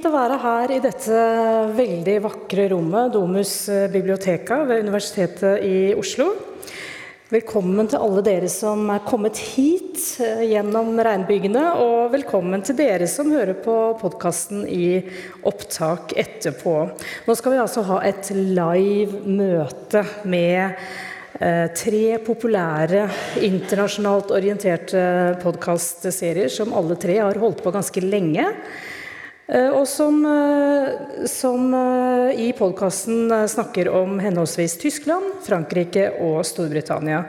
fint å være her i dette veldig vakre rommet, Domus Biblioteka ved Universitetet i Oslo. Velkommen til alle dere som er kommet hit eh, gjennom regnbygene, og velkommen til dere som hører på podkasten i opptak etterpå. Nå skal vi altså ha et live møte med eh, tre populære internasjonalt orienterte podkastserier som alle tre har holdt på ganske lenge. Eh, og som, eh, som eh, i podkasten snakker om henholdsvis Tyskland, Frankrike og Storbritannia.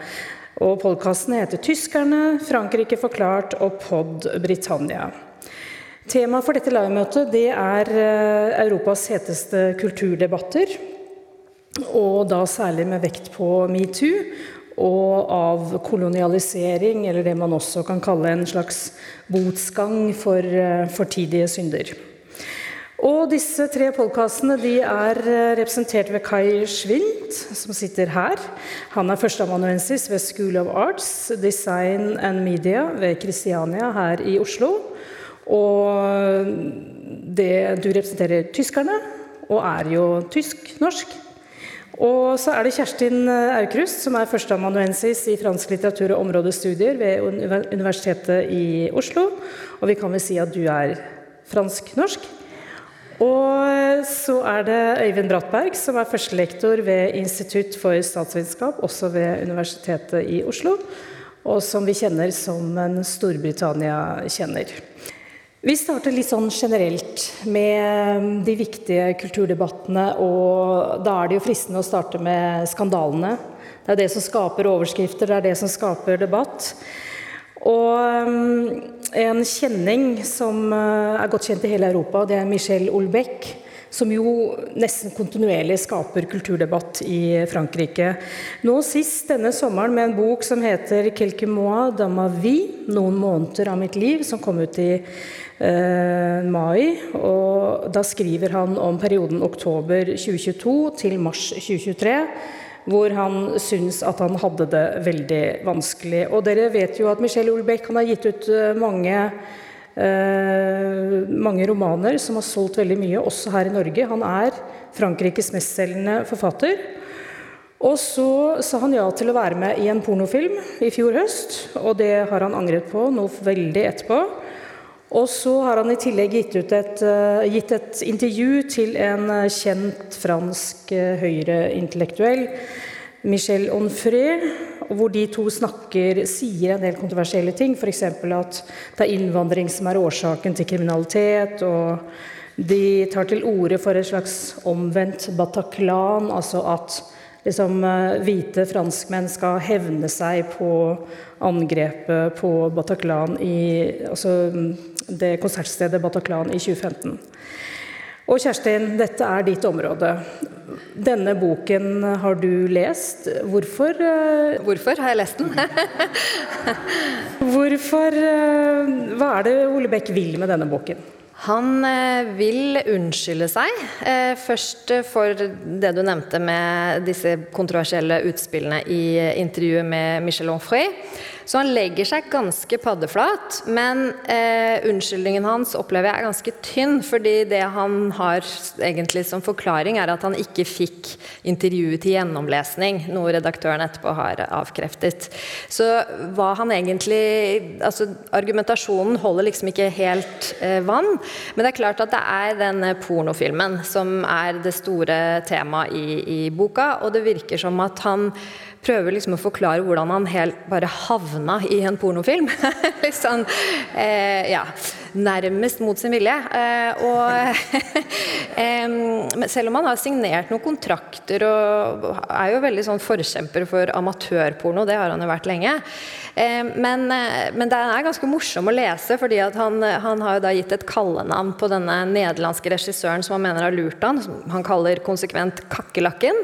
Og podkasten heter 'Tyskerne', 'Frankrike forklart' og 'Pod Britannia'. Temaet for dette livemøtet det er Europas heteste kulturdebatter. Og da særlig med vekt på metoo og av kolonialisering, eller det man også kan kalle en slags botsgang for fortidige synder. Og disse tre podkastene er eh, representert ved Kai Schwint, som sitter her. Han er førsteamanuensis ved School of Arts, Design and Media ved Kristiania her i Oslo. Og det, du representerer tyskerne, og er jo tysk-norsk. Og så er det Kjerstin Aukrust, som er førsteamanuensis i fransk litteratur og områdestudier ved Universitetet i Oslo. Og vi kan vel si at du er fransk-norsk? Og så er det Øyvind Brattberg, som er førstelektor ved Institutt for statsvitenskap, også ved Universitetet i Oslo, og som vi kjenner som en Storbritannia-kjenner. Vi starter litt sånn generelt med de viktige kulturdebattene, og da er det jo fristende å starte med skandalene. Det er det som skaper overskrifter, det er det som skaper debatt. Og en kjenning som uh, er godt kjent i hele Europa, det er Michel Olbeck. Som jo nesten kontinuerlig skaper kulturdebatt i Frankrike. Nå sist denne sommeren med en bok som heter 'Quelque mois ma vie', 'Noen måneder av mitt liv', som kom ut i eh, mai. Og da skriver han om perioden oktober 2022 til mars 2023 hvor han syns at han hadde det veldig vanskelig. Og dere vet jo at Michel Olbeck har gitt ut eh, mange, eh, mange romaner som har solgt veldig mye, også her i Norge. Han er Frankrikes mestselgende forfatter. Og så sa han ja til å være med i en pornofilm i fjor høst, og det har han angret på noe veldig etterpå. Og så har han i tillegg gitt, et, uh, gitt et intervju til en uh, kjent fransk uh, høyreintellektuell, Michel Onfray, hvor de to snakker, sier en del kontroversielle ting. F.eks. at det er innvandring som er årsaken til kriminalitet. og De tar til orde for et slags omvendt Bataclan, altså at liksom, hvite franskmenn skal hevne seg på angrepet på Bataclan i altså, det konsertstedet Bataclan i 2015. Og Kjerstin, dette er ditt område. Denne boken har du lest. Hvorfor? Eh, Hvorfor har jeg lest den? Hvorfor eh, Hva er det Ole Bech vil med denne boken? Han eh, vil unnskylde seg. Først for det du nevnte med disse kontroversielle utspillene i intervjuet med Michel Onfray. Så han legger seg ganske paddeflat, men eh, unnskyldningen hans opplever jeg er ganske tynn, fordi det han har egentlig som forklaring, er at han ikke fikk intervjuet til gjennomlesning, noe redaktøren etterpå har avkreftet. Så hva han egentlig Altså, argumentasjonen holder liksom ikke helt eh, vann, men det er klart at det er denne pornofilmen som er det store temaet i, i boka, og det virker som at han prøver liksom å forklare hvordan han helt bare havna i en pornofilm. Litt sånn eh, ja, nærmest mot sin vilje. Eh, og selv om han har signert noen kontrakter og er jo veldig sånn forkjemper for amatørporno, det har han jo vært lenge, eh, men, eh, men den er ganske morsom å lese, fordi han, han, har jo da gitt et kallenavn på denne nederlandske regissøren som han mener har lurt han. som Han kaller konsekvent 'Kakerlakken'.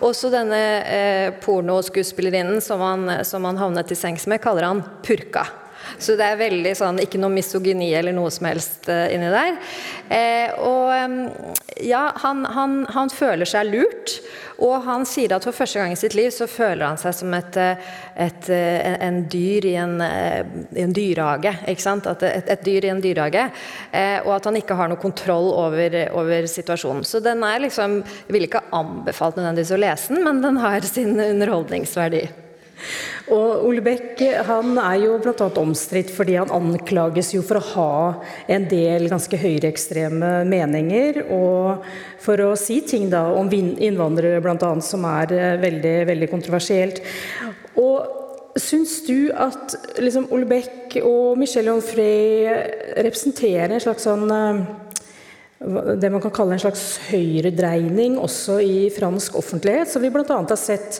Også denne eh, pornoskuespillerinnen som han, som han havnet til sengs med, kaller han Purka. Så det er veldig sånn Ikke noe misogyni eller noe som helst uh, inni der. Eh, og ja, han, han, han, føler seg lurt. Og han sier at for første gang i sitt liv så føler han seg som et, et, en, dyr i en, en dyrehage. Et, et, dyr i en dyrehage. Eh, og at han ikke har noe kontroll over, over situasjonen. Så den er liksom Jeg ville ikke anbefalt nødvendigvis å lese den, men den har sin underholdningsverdi. Og Ole Beck han er jo bl.a. omstridt fordi han anklages jo for å ha en del ganske høyreekstreme meninger. Og for å si ting da om innvandrere bl.a. som er eh, veldig, veldig kontroversielt. Og Syns du at liksom, Ole Beck og Michel Onfray representerer en slags sånn eh, det man kan kalle en slags høyredreining også i fransk offentlighet, som vi bl.a. har sett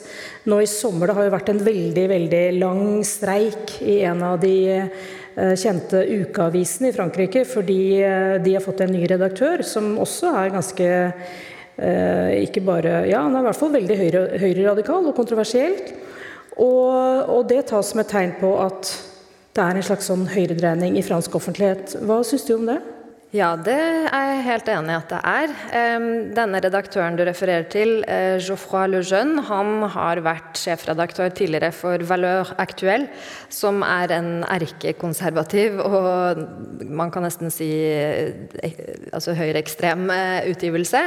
nå i sommer. Det har jo vært en veldig, veldig lang streik i en av de eh, kjente ukeavisene i Frankrike, fordi eh, de har fått en ny redaktør som også er ganske eh, ikke bare Ja, han er i hvert fall veldig høyre, høyreradikal og kontroversielt. Og, og det tas som et tegn på at det er en slags sånn høyredreining i fransk offentlighet. Hva syns du om det? Ja, det er jeg helt enig i at det er. Denne redaktøren du refererer til, eh, Geoffroy Lejeune, han har vært sjefredaktør tidligere for Valeur Actuelle, som er en erkekonservativ og man kan nesten si eh, altså høyreekstrem eh, utgivelse.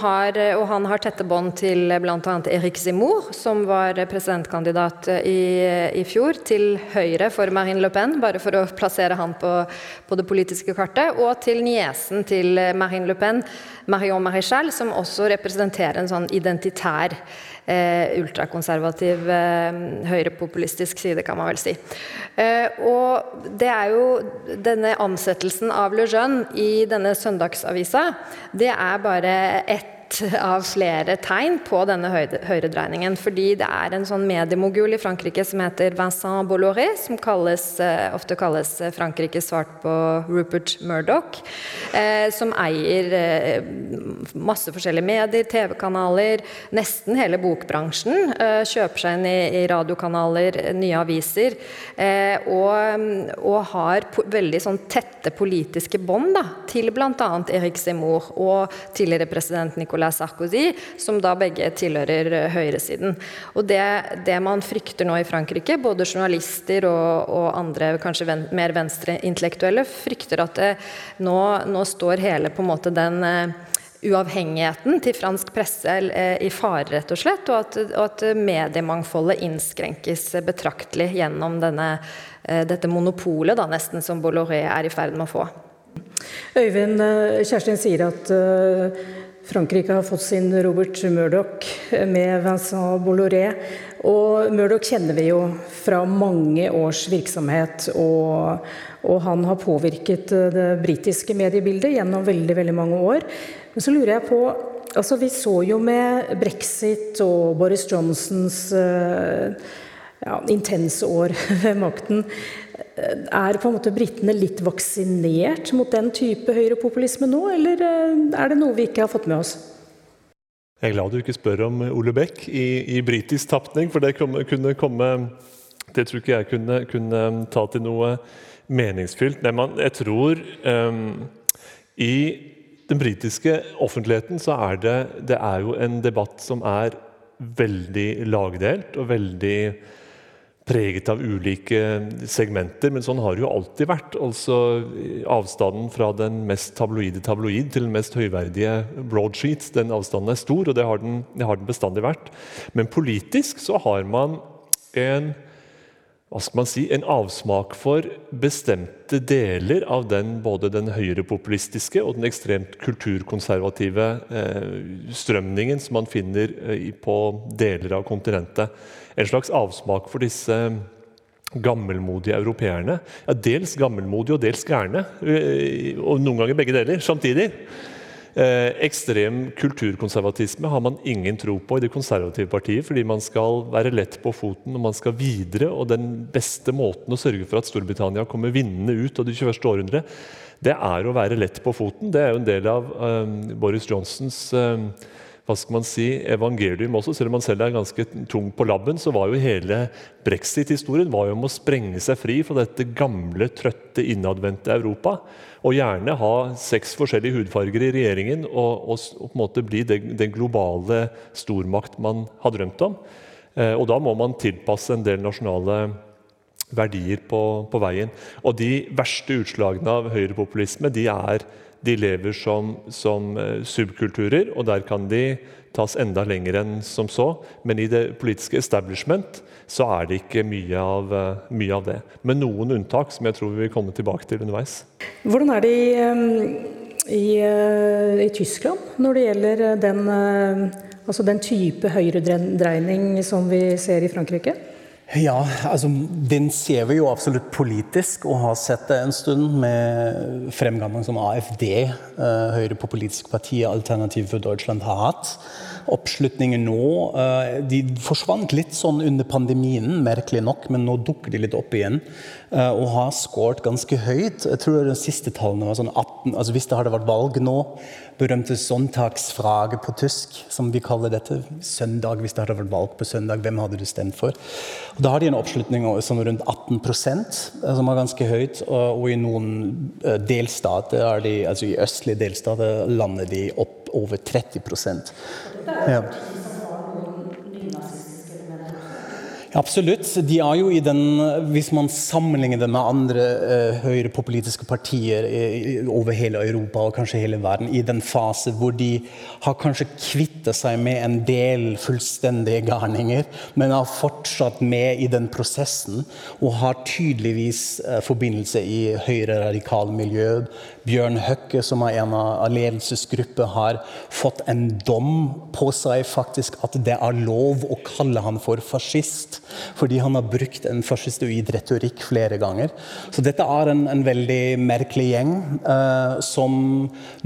Har, og han har tette bånd til bl.a. Erik Zimour, som var presidentkandidat i, i, fjor, til høyre for Marine Le Pen, bare for å plassere han på, på det politiske kartet. og til niesen til Marine Le Pen, Marion Maréchal, som også representerer en sånn identitær, eh, ultrakonservativ, eh, høyrepopulistisk side, kan man vel si. Eh, og det er jo denne ansettelsen av Le Jeune i denne søndagsavisa, det er bare ett av flere tegn på denne høyredreiningen. Fordi det er en sånn mediemogul i Frankrike som heter Vincent Bolloré, som kalles, eh, ofte kalles Frankrikes svart på Rupert Murdoch. Eh, som eier eh, masse forskjellige medier, TV-kanaler, nesten hele bokbransjen. Eh, kjøper seg inn i, radiokanaler, nye aviser. Eh, og, og, har veldig sånn tette politiske bånd til bl.a. Erik Zemmour og tidligere president Nicolas Nicolas Sarkozy, som da begge tilhører eh, høyresiden. Og det, det man frykter nå i Frankrike, både journalister og, og andre kanskje ven, mer venstreintellektuelle, frykter at det, nå, nå, står hele på en måte den uh, uavhengigheten til fransk presse i fare, rett og slett, og at, og at mediemangfoldet innskrenkes betraktelig gjennom denne, dette monopolet da, nesten som Bolloré er i ferd med å få. Øyvind Kjerstin sier at Frankrike har fått sin Robert Murdoch med Vincent Bolloré. Og Murdoch kjenner vi jo fra mange års virksomhet. Og, og han har påvirket eh, det britiske mediebildet gjennom veldig, veldig mange år. Men så lurer jeg på altså Vi så jo med brexit og Boris Johnsons uh, ja, intense år ved makten er på en måte britene litt vaksinert mot den type høyrepopulisme nå, eller eh, er det noe vi ikke har fått med oss? Jeg er glad du ikke spør om Ole Beck i, i britisk tapning, for det kunne komme Det tror ikke jeg kunne, kunne ta til noe meningsfylt. Nei, man, jeg tror um, I den britiske offentligheten så er det, det er jo en debatt som er veldig lagdelt og veldig preget av ulike segmenter, men sånn har det jo alltid vært. Altså Avstanden fra den mest tabloide tabloid til den mest høyverdige broadsheet, den avstanden er stor, og det har, den, det har den bestandig vært. Men politisk så har man en hva skal man si, en avsmak for bestemte deler av den, både den høyrepopulistiske og den ekstremt kulturkonservative eh, strømningen som man finner eh, på deler av kontinentet en slags avsmak for disse gammelmodige europeerne. Ja, dels gammelmodige og dels gærne, eh, og noen ganger begge deler samtidig. Eh, ekstrem kulturkonservatisme har man ingen tro på i det konservative partiet, fordi man skal være lett på foten og man skal videre. Og den beste måten å sørge for at Storbritannia kommer vinnende ut av det 21. århundret, det er å være lett på foten. Det er jo en del av um, Boris Johnsons hva skal man si, evangelium også. Selv om man selv er ganske tung på labben, så var jo hele brexit-historien var jo om å sprenge seg fri fra dette gamle, trøtte, innadvendte Europa. Og gjerne ha seks forskjellige hudfarger i regjeringen og, og, og på en måte bli den, globale stormakt man har drømt om. Eh, og da må man tilpasse en del nasjonale verdier på, på veien. Og de verste utslagene av høyrepopulisme de er de lever som, som, eh, subkulturer, og der kan de tas enda lenger enn som så. Men i det politiske establishment så er det ikke mye av, eh, mye av det. Med noen unntak, som jeg tror vi vil komme tilbake til underveis. Hvordan er det i, i, eh, i Tyskland når det gjelder den, altså den type høyredreining som vi ser i Frankrike? Ja, altså den ser vi jo absolutt politisk, og har sett det en stund med fremgangen som AFD, eh, Høyre på politisk parti, Alternativ for Deutschland, har hatt. Oppslutningen nå eh, De forsvant litt sånn under pandemien, merkelig nok, men nå dukker de litt opp igjen. Eh, og har skåret ganske høyt. Jeg tror de siste tallene var sånn 18 altså Hvis det hadde vært valg nå, berømte søndagsfrage på tysk, som vi kaller dette, søndag, hvis det hadde vært valg på søndag, hvem hadde du stemt for? Og da har de en oppslutning som rundt 18 eh, som er ganske høyt. Og i noen delstater, de, altså i østlige delstater, lander de opp over 30 ja. Absolutt. De er jo i den, Hvis man sammenligner det med andre eh, høyrepopulistiske partier i, over hele Europa og kanskje hele verden, i den fase hvor de har kanskje kvittet seg med en del fullstendige garninger, men har fortsatt med i den prosessen og har tydeligvis eh, forbindelse i høyre radikale miljø. Bjørn Høkke, som er en av ledelsesgruppen, har fått en dom på seg faktisk at det er lov å kalle han for fascist fordi han har brukt en fascistoid retorikk flere ganger. Så dette er en, en veldig merkelig gjeng eh, som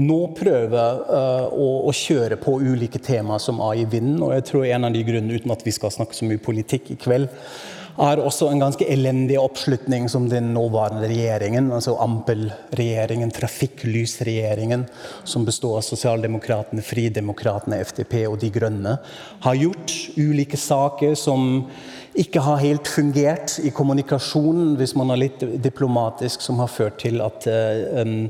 nå prøver eh, å, å, kjøre på ulike temaer som er i vinden. Og jeg tror en av de grunnene, uten at vi skal snakke så mye politikk i kveld, er også en ganske elendig oppslutning som den nåværende regjeringen, altså Ampel-regjeringen, trafikklysregjeringen, som består av Sosialdemokratene, Fridemokratene, FDP og De Grønne, har gjort. Ulike saker som ikke har helt fungert i kommunikasjonen, hvis man er litt diplomatisk, som har ført til at um,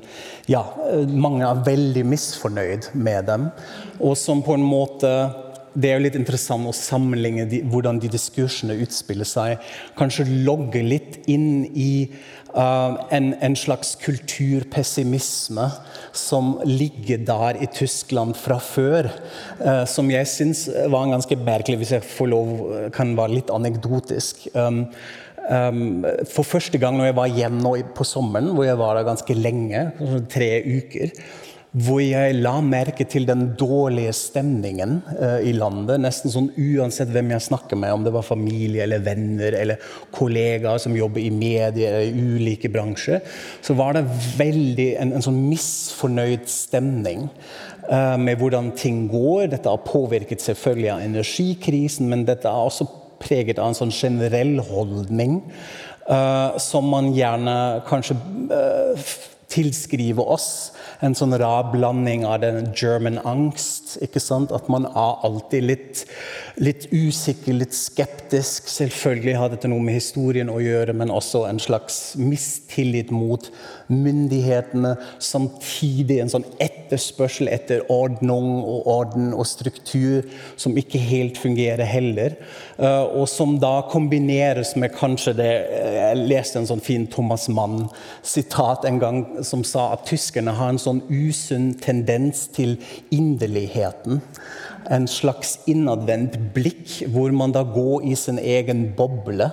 ja, mange er veldig misfornøyd med dem. Og som på en måte det er jo litt interessant å sammenligne de, hvordan de diskursene utspiller seg. Kanskje logge litt inn i uh, en, en, slags kulturpessimisme som ligger der i Tyskland fra før. Uh, som jeg syns var ganske merkelig, hvis jeg får lov, kan være litt anekdotisk. Um, Um, for første gang når jeg var hjemme på sommeren, hvor jeg var der ganske lenge, tre uker, hvor jeg la merke til den dårlige stemningen uh, i landet. Nesten sånn uansett hvem jeg snakker med, om det var familie eller venner eller kollegaer som jobber i medier eller i ulike bransjer, så var det veldig en, en sånn misfornøyd stemning. Uh, med hvordan ting går. Dette har påvirket selvfølgelig av energikrisen, men dette er også preget av en sånn generell holdning uh, som man gjerne kanskje tilskriver oss en sånn rar blanding av den German angst. ikke sant? At man er alltid litt, litt usikker, litt skeptisk. Selvfølgelig har dette noe med historien å gjøre, men også en slags mistillit mot myndighetene. Samtidig en sånn etterspørsel etter ordning og orden og struktur som ikke helt fungerer heller. Eh, og som da kombineres med kanskje det Jeg leste en sånn fin Thomas Mann-sitat en gang som sa at tyskerne har en sånn usunn tendens til inderligheten. En slags innadvendt blikk, hvor man da går i sin egen boble.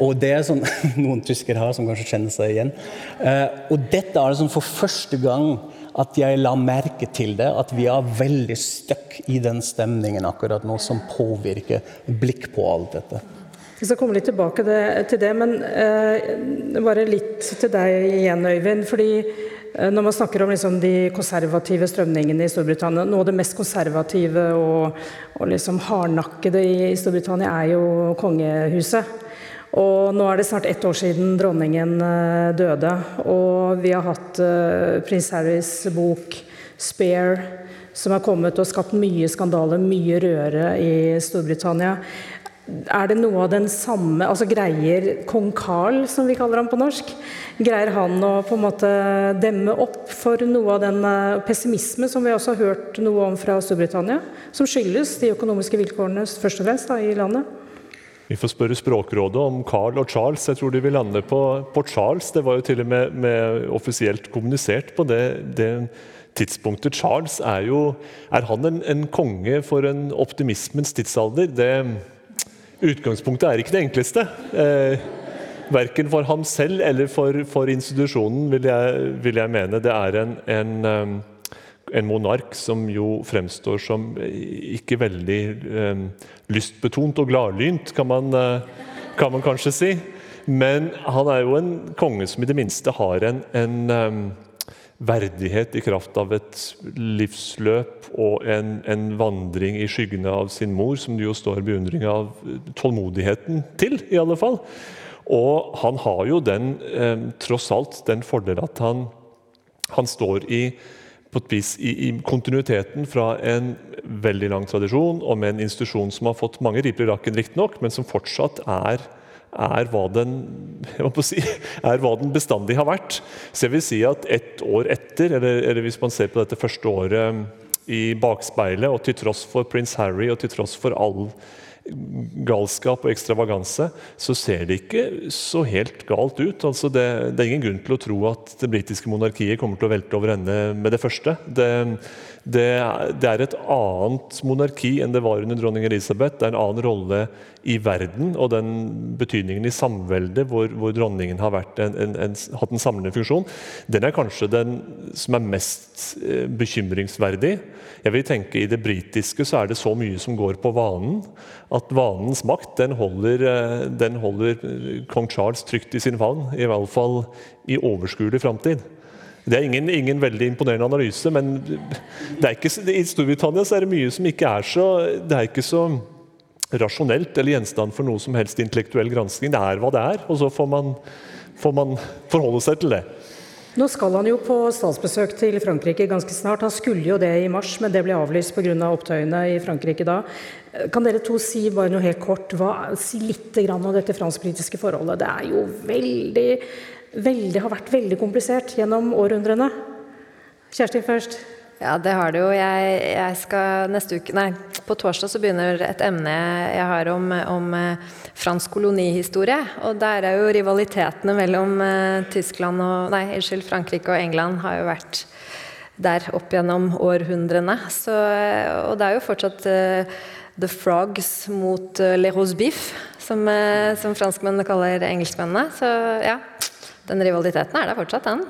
Og det er sånn noen tyskere har, som kanskje kjenner seg igjen. Eh, og dette er sånn for første gang at jeg la merke til det, at vi er veldig stuck i den stemningen akkurat nå, som påvirker blikk på alt dette. Vi skal komme litt tilbake til det, men eh, bare litt til deg igjen, Øyvind. fordi Eh, når man snakker om liksom de konservative strømningene i Storbritannia Noe av det mest konservative og, og liksom hardnakkede i Storbritannia er jo kongehuset. Og nå er det snart ett år siden dronningen eh, døde. Og vi har hatt uh, prins Harrys bok 'Spare', som er kommet og skapt mye skandale, mye røre i Storbritannia. Er det noe av den samme altså Greier kong Carl, som vi kaller ham på norsk, greier han å på en måte demme opp for noe av den eh, pessimisme som vi også har hørt noe om fra Storbritannia, som skyldes de økonomiske vilkårene først og fremst da, i landet? Vi får spørre Språkrådet om Carl og Charles. Jeg tror de vil lande på, på Charles. Det var jo til og med, med offisielt kommunisert på det, det tidspunktet. Charles er jo Er han en, en konge for en optimismens tidsalder? Det Utgangspunktet er ikke det enkleste. Eh, verken for ham selv eller for, for institusjonen, vil jeg, vil jeg, mene. Det er en, en, eh, en, monark som jo fremstår som ikke veldig eh, lystbetont og gladlynt, kan man, eh, kan man, kanskje si. Men han er jo en konge som i det minste har en, en eh, verdighet i kraft av et livsløp og en, en, vandring i skyggene av sin mor, som det jo står beundring av tålmodigheten til, i alle fall. Og han har jo den, eh, tross alt den fordel at han, han står i, på et vis i, i, kontinuiteten fra en veldig lang tradisjon, og med en institusjon som har fått mange riper i rakken, riktignok, men som fortsatt er er hva, den, si, er hva den bestandig har vært. Så jeg vil si at ett år etter, eller, eller, hvis man ser på dette første året i bakspeilet, og til tross for prins Harry og til tross for all galskap og ekstravaganse, så ser det ikke så helt galt ut. Altså det, det, er ingen grunn til å tro at det britiske monarkiet kommer til å velte over ende med det første. Det, det, det, er et annet monarki enn det var under dronning Elisabeth. Det er en annen rolle i verden og den betydningen i samveldet hvor, hvor dronningen har en, en, en, hatt en samlende funksjon, den er kanskje den som er mest eh, bekymringsverdig. Jeg vil tenke I det britiske så er det så mye som går på vanen, at vanens makt den holder, eh, den holder kong Charles trygt i sin favn. I hvert fall i overskuelig framtid. Det er ingen, ingen, veldig imponerende analyse, men ikke, i Storbritannia er det mye som ikke er så er ikke så rasjonelt eller gjenstand for noe som helst intellektuell gransking. Det er hva det er, og så får man, får man forholde seg til det. Nå skal han jo på statsbesøk til Frankrike ganske snart. Han skulle jo det i mars, men det ble avlyst pga. Av opptøyene i Frankrike da. Kan dere to si bare noe helt kort, hva, si litt om dette fransk-britiske forholdet? Det er jo veldig veldig, har vært veldig komplisert gjennom århundrene. Kjersti først. Ja, det har det jo. Jeg, jeg, skal neste uke Nei, på torsdag så begynner et emne jeg har om, om eh, fransk kolonihistorie. Og der er jo rivalitetene mellom uh, Tyskland og Nei, unnskyld, Frankrike og England har jo vært der opp gjennom århundrene. Så, og det er jo fortsatt The Frogs mot Le Rose Beef, som, som franskmennene kaller engelskmennene. Så ja, den rivaliteten er der fortsatt, den?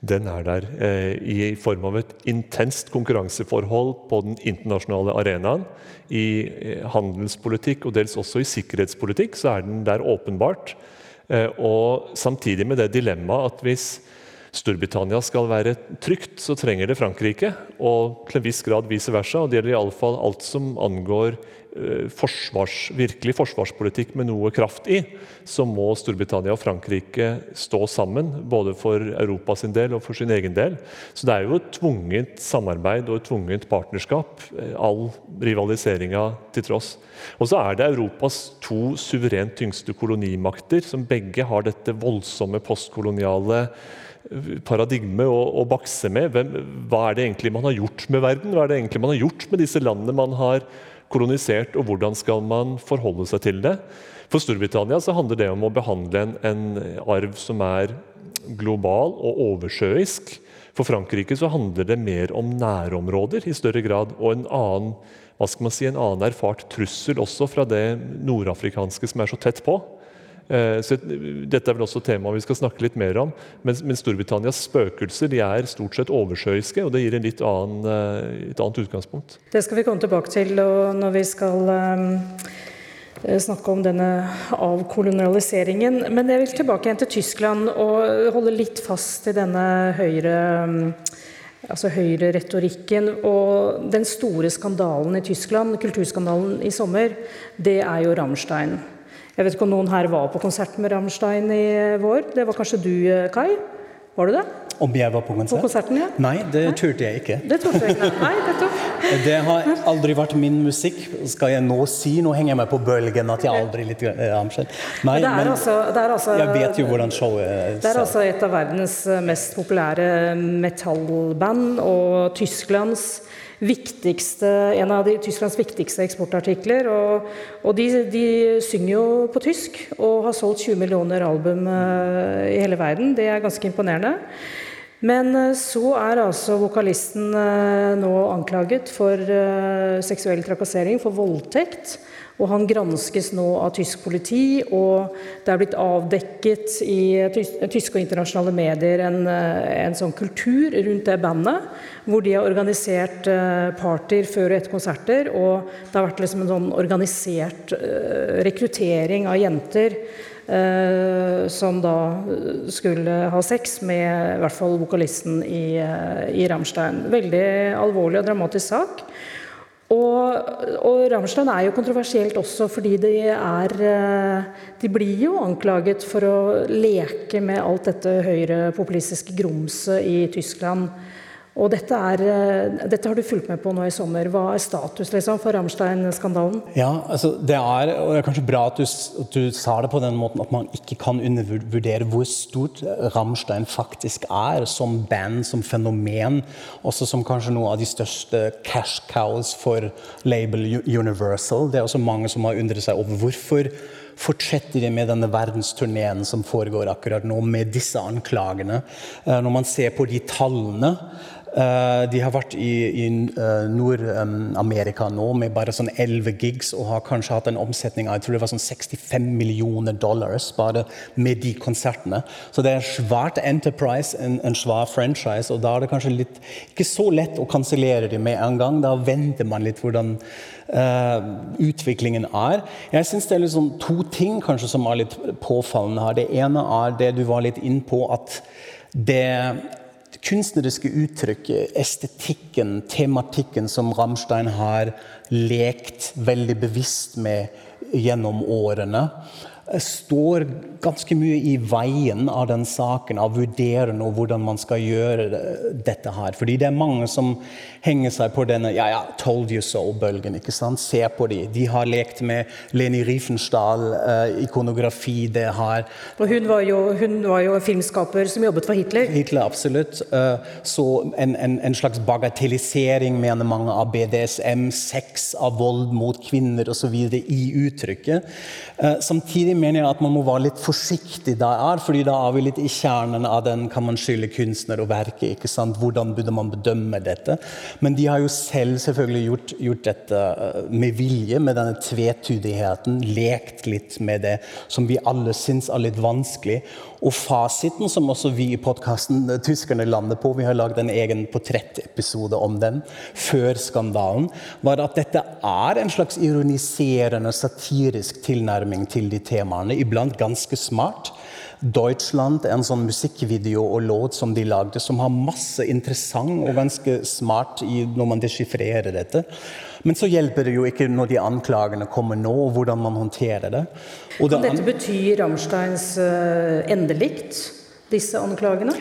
Den er der eh, i form av et intenst konkurranseforhold på den internasjonale arenaen. I eh, handelspolitikk og dels også i sikkerhetspolitikk så er den der åpenbart. Eh, og samtidig med det dilemmaet at hvis Storbritannia skal være trygt, så trenger det Frankrike. Og til en viss grad vice versa. og Det gjelder iallfall alt som angår forsvars, virkelig forsvarspolitikk med noe kraft i, så må Storbritannia og Frankrike stå sammen. Både for Europa sin del og for sin egen del. Så det er jo et tvunget samarbeid og et tvunget partnerskap. Eh, all rivaliseringa til tross. Og så er det Europas to suverent tyngste kolonimakter, som begge har dette voldsomme postkoloniale eh, paradigme å, å bakse med. Hvem, hva er det egentlig man har gjort med verden? Hva er det egentlig man har gjort med disse landene man har kolonisert, og hvordan skal man forholde seg til det? For Storbritannia så handler det om å behandle en, en arv som er global og oversjøisk. For Frankrike så handler det mer om nærområder i større grad, og en annen, hva skal man si, en annen erfart trussel også fra det nordafrikanske som er så tett på. Eh, så dette er vel også temaet vi skal snakke litt mer om. Men, Storbritannias spøkelser de er stort sett oversjøiske, og det gir litt annen, eh, et annet utgangspunkt. Det skal vi komme tilbake til når vi skal um, snakke om denne avkolonialiseringen. Men jeg vil tilbake igjen til Tyskland og holde litt fast i denne høyre altså høyreretorikken. Og den store skandalen i Tyskland, kulturskandalen i sommer, det er jo Rammstein. Jeg vet ikke om noen her var på konsert med Rammstein i vår. Det var kanskje du, Kai? Var du det? Om jeg var på konsert? På konserten, ja. Nei, det turte jeg ikke. Det turte jeg ikke. Nei, nettopp. Det har aldri vært min musikk. Skal jeg nå si Nå henger jeg meg på bølgen at jeg aldri litt eh, Rammstein. Nei, Men det er men altså, det er altså jeg vet jo hvordan showet er. Det er altså et av verdens mest populære metallband og Tysklands viktigste, en av de, Tysklands viktigste eksportartikler. Og, og de, de synger jo på tysk og har solgt 20 millioner album eh, i hele verden. Det er ganske imponerende. Men eh, så er altså vokalisten eh, nå anklaget for seksuell trakassering, for voldtekt. Og han granskes nå av tysk politi, og det er blitt avdekket i tys tyske og internasjonale medier en, eh, en sånn kultur rundt det bandet, hvor de har organisert eh, partyer før og etter konserter, og det har vært liksom en sånn organisert eh, rekruttering av jenter eh, som da skulle ha sex med i hvert fall vokalisten i, i Rammstein. Veldig alvorlig og dramatisk sak. Og, og Rammstein er jo kontroversielt også fordi de er eh, De blir jo anklaget for å leke med alt dette høyrepopulistiske grumset i Tyskland. Og dette, er, eh, dette har du fulgt med på nå i sommer. Hva er status liksom, for Rammstein-skandalen? Ja, altså det er, det er kanskje bra at du, at du sa det på den måten at man ikke kan undervurdere hvor stort Rammstein faktisk er som band, som fenomen. Også som kanskje noe av de største cash cows for label Universal. Det er også mange som har undret seg over hvorfor fortsetter de med denne verdensturneen som foregår akkurat nå, med disse anklagene. Eh, Når man ser på de tallene de har vært i, i eh, Nord-Amerika nå med bare sånn 11 gigs og har kanskje hatt en omsetning av jeg tror det var sånn 65 millioner dollars bare med de konsertene. Så det er svært enterprise, en, en svær franchise, og da er det kanskje litt ikke så lett å kansellere det med en gang. Da venter man litt hvordan Uh, utviklingen er. Jeg syns det er liksom to ting kanskje som er litt påfallende her. Det ene er det du var litt inn på, at det kunstneriske uttrykket, estetikken, tematikken som Rammstein har lekt veldig bevisst med gjennom årene, står ganske mye i veien av den saken, av vurderende og hvordan man skal gjøre dette her. Fordi det er mange som henger seg på denne ja, ja, 'told you so'-bølgen. ikke sant? Se på de. De har lekt med Leni Riefenstahl, eh, ikonografi. Det har Og hun var, jo, hun var jo filmskaper som jobbet for Hitler. Hitler, absolutt. Eh, Så en, en, en slags bagatellisering, mener mange, av BDSM, sex, av vold mot kvinner osv. i uttrykket. Eh, Samtidig mener jeg at man må være litt forsiktig der, fordi da er vi litt i kjernen av den kan man skylde kunstner og verket. ikke sant? Hvordan burde man bedømme dette? Men de har jo selv selvfølgelig gjort, gjort dette eh, med vilje, med denne tvetydigheten. Lekt litt med det som vi alle syns er litt vanskelig. Og fasiten, som også vi i podkasten Tyskerne lander på, vi har lagd en egen portrettepisode om den før skandalen, var at dette er en slags ironiserende, satirisk tilnærming til de temaene. Iblant ganske smart. Deutschland en sånn musikkvideo og låt som de lagde, som har masse interessant og ganske smart i, når man deschiffrerer dette. Men så hjelper det jo ikke når de anklagene kommer nå, og hvordan man håndterer det. Og Kan det dette bety Rammsteins eh, endelikt, disse anklagene?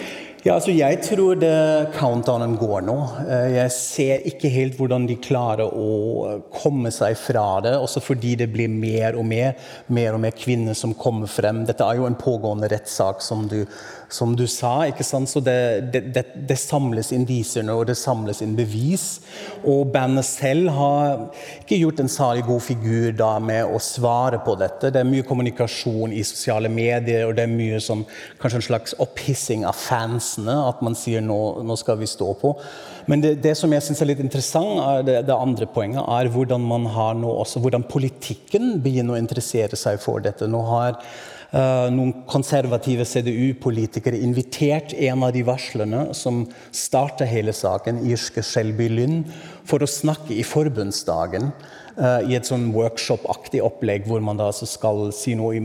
Ja, altså Jeg tror det countdownen går nå. Eh, Jeg ser ikke helt hvordan de klarer å komme seg fra det. Også fordi det blir mer og mer mer og mer kvinner som kommer frem. Dette er jo en pågående rettssak, som du, som du sa. ikke sant? Så det, det, det, samles indiser nå, og det samles inn bevis. Og bandet selv har ikke gjort en særlig god figur da med å svare på dette. Det er mye kommunikasjon i sosiale medier, og det er mye som kanskje en slags opphissing av fansene. At man sier nå, nå skal vi stå på. Men det, det som jeg syns er litt interessant, er det, det andre poenget, er hvordan man har nå også, hvordan politikken begynner å interessere seg for dette. Nå har noen konservative CDU-politikere invitert en av de varslerne som starta hele saken, irske Shelby Lynn, for å snakke i forbundsdagen. Eh, I et sånn workshop-aktig opplegg hvor man da altså skal si noe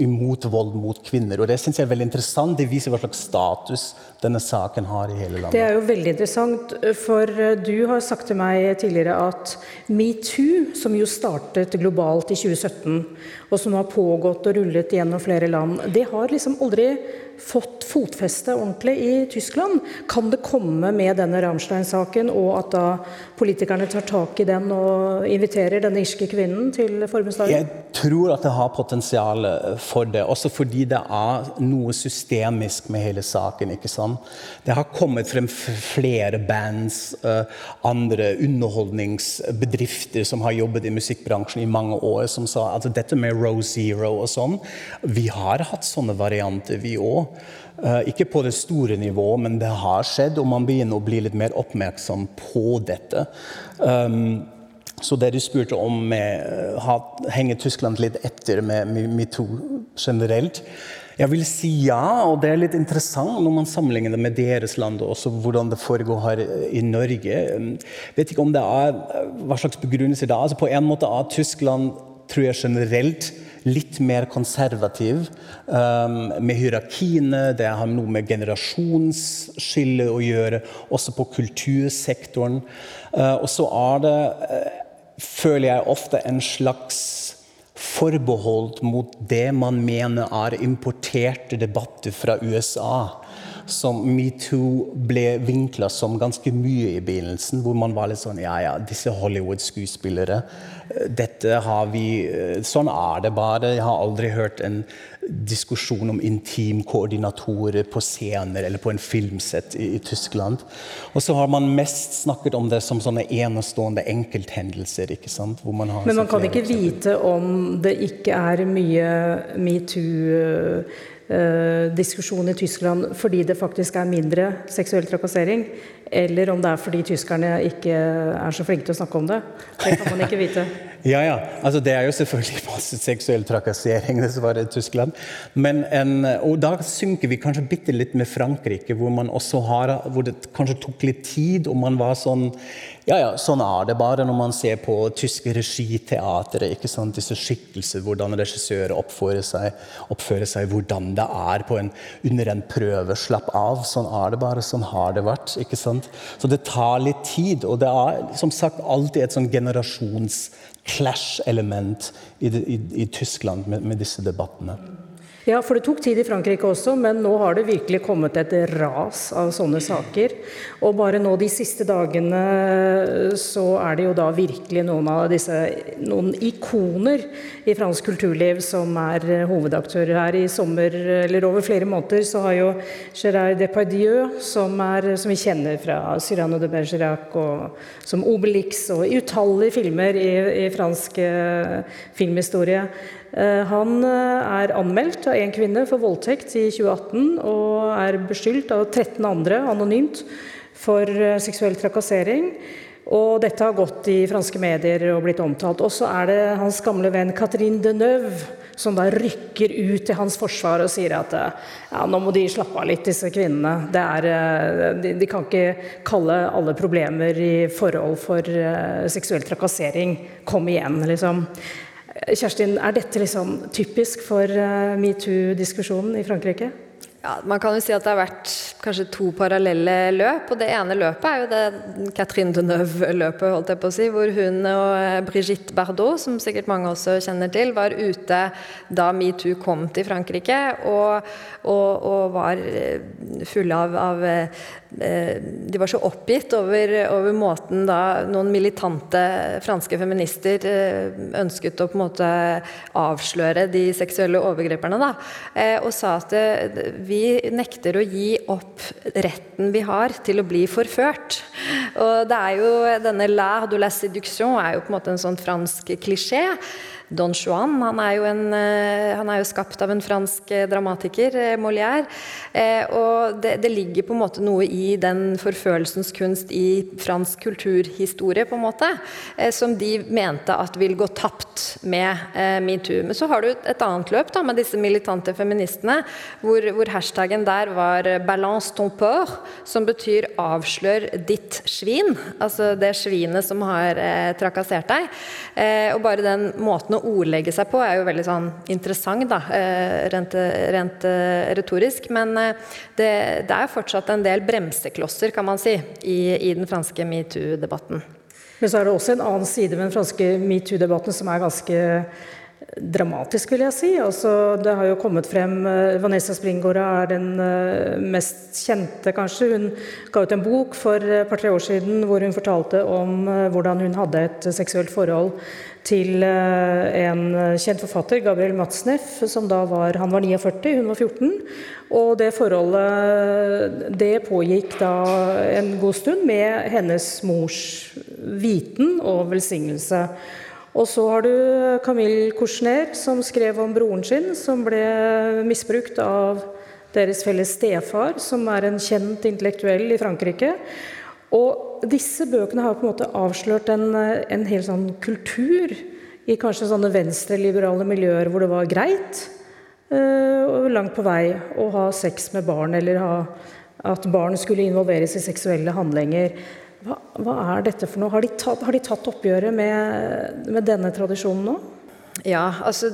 imot vold mot kvinner. Og Det syns jeg er veldig interessant. Det viser hva slags status denne saken har i hele landet. Det er jo veldig interessant, for eh, du har sagt til meg tidligere at metoo, som jo startet globalt i 2017, og som har pågått og rullet gjennom flere land, det har liksom aldri fått fotfeste ordentlig i Tyskland. Kan det komme med denne Rammstein-saken, og at da politikerne tar tak i den og inviterer denne irske kvinnen til forbundsdagen? Jeg tror at det har potensial for det, også fordi det er noe systemisk med hele saken. ikke sant? Det har kommet frem flere bands, uh, andre underholdningsbedrifter som har jobbet i musikkbransjen i mange år, som sa at dette med Row Zero og sånn Vi har hatt sånne varianter, vi òg. Eh, ikke på det store nivået, men det har skjedd, og man begynner å bli litt mer oppmerksom på dette. Um, så det du spurte om med eh, henger Tyskland litt etter med metoo generelt? Jeg vil si ja, og det er litt interessant når man sammenligner det med deres land og hvordan det foregår her i Norge. Jeg um, vet ikke om det er hva slags begrunnelse det er. Altså på en måte er Tyskland tror jeg generelt litt mer konservativ um, med hierarkiene. Det har noe med generasjonsskille å gjøre, også på kultursektoren. Uh, og så er det, uh, føler jeg, ofte en slags forbeholdt mot det man mener er importerte debatter fra USA som metoo ble vinkla som ganske mye i begynnelsen. Hvor man var litt sånn Ja, ja, disse Hollywood-skuespillere. Dette har vi Sånn er det bare. Jeg har aldri hørt en diskusjon om intimkoordinatorer på scener eller på en filmsett i, i, Tyskland. Og så har man mest snakket om det som sånne enestående enkelthendelser. ikke sant? Man Men man kan ikke vite om det ikke er mye metoo Eh, diskusjon i Tyskland fordi det faktisk er mindre seksuell trakassering, eller om det er fordi tyskerne ikke er så flinke til å snakke om det. Det kan man ikke vite. ja, ja. Altså, det er jo selvfølgelig masse seksuell trakassering dessverre i Tyskland. Men en, og da synker vi kanskje bitte litt med Frankrike, hvor, man også har, hvor det kanskje tok litt tid, og man var sånn ja, ja, sånn er det bare når man ser på tyske regiteatre. ikke sant, Disse skikkelser, hvordan regissører oppfører seg, oppfører seg, hvordan det er en, under en prøve. Slapp av. Sånn er det bare. Sånn har det vært. ikke sant? Så det tar litt tid. Og det er som sagt alltid et sånn generasjons-clash-element i, i, i, Tyskland med, med disse debattene. Ja, for det tok tid i Frankrike også, men nå har det virkelig kommet et ras av sånne saker. Og bare nå de siste dagene så er det jo da virkelig noen av disse noen ikoner i fransk kulturliv som er hovedaktører her. I sommer, eller over flere måneder, så har jo Gérard Depardieu, som, er, som vi kjenner fra Cyrano de Bergerac og som Obelix og utallige filmer i, i fransk eh, filmhistorie Eh, han eh, er anmeldt av én kvinne for voldtekt i 2018 og er beskyldt av 13 andre anonymt for eh, seksuell trakassering. Og dette har gått i franske medier og blitt omtalt. Og så er det hans gamle venn Catherine Deneuve som da rykker ut til hans forsvar og sier at ja, nå må de slappe av litt, disse kvinnene. Er, de, de, kan ikke kalle alle problemer i forhold for uh, seksuell trakassering. Kom igjen, liksom. Kjerstin, er dette liksom typisk for eh, metoo-diskusjonen i Frankrike? Ja, Man kan jo si at det har vært kanskje to parallelle løp. og Det ene løpet er jo det Catherine Deneuve-løpet, holdt jeg på å si, hvor hun og eh, Brigitte Bardot, som sikkert mange også kjenner til, var ute da metoo kom til Frankrike, og, og, og var eh, fulle av, av de var så oppgitt over, over, måten da noen militante franske feminister eh, ønsket å på en måte avsløre de seksuelle overgriperne. Da, eh, og sa at vi nekter å gi opp retten vi har til å bli forført. Og det er jo denne 'l'art de la séduction' er jo på en måte en sånn fransk klisjé. Don Juan. Han er, jo en, eh, han er jo skapt av en fransk eh, dramatiker, eh, Molière. Og det, det, ligger på en måte noe i den forfølelsens kunst i fransk kulturhistorie, på en måte, som de mente at vil gå tapt med metoo. Men så har du et annet løp da, med disse militante feministene, hvor, hvor hashtaggen der var 'balance ton peur', som betyr 'avslør ditt svin'. Altså det svinet som har trakassert deg. Og bare den måten å ordlegge seg på er jo veldig sånn interessant, da, eh, rent, rent eh, retorisk. Men eh, det, det, er fortsatt en del bremseklosser, kan man si, i, i den franske metoo-debatten. Men så er det også en annen side ved den franske metoo-debatten som er ganske dramatisk, vil jeg si. Altså, det har jo kommet frem uh, Vanessa Springora er den uh, mest kjente, kanskje. Hun ga ut en bok for et par-tre år siden hvor hun fortalte om hvordan hun hadde et seksuelt forhold til en kjent forfatter, Gabriel Matsneff, som da var Han var 49, hun var 14. Og det forholdet det pågikk da en god stund med hennes mors viten og velsignelse. Og så har du Camille Kouchner, som skrev om broren sin, som ble misbrukt av deres felles stefar, som er en kjent intellektuell i Frankrike. Og disse bøkene har på en måte avslørt en, en hel sånn kultur i kanskje sånne venstreliberale miljøer hvor det var greit, uh, langt på vei, å ha sex med barn, eller ha, at barn skulle involveres i seksuelle handlinger. Hva, hva, er dette for noe? Har de tatt, har de tatt oppgjøret med, med denne tradisjonen nå? Ja, altså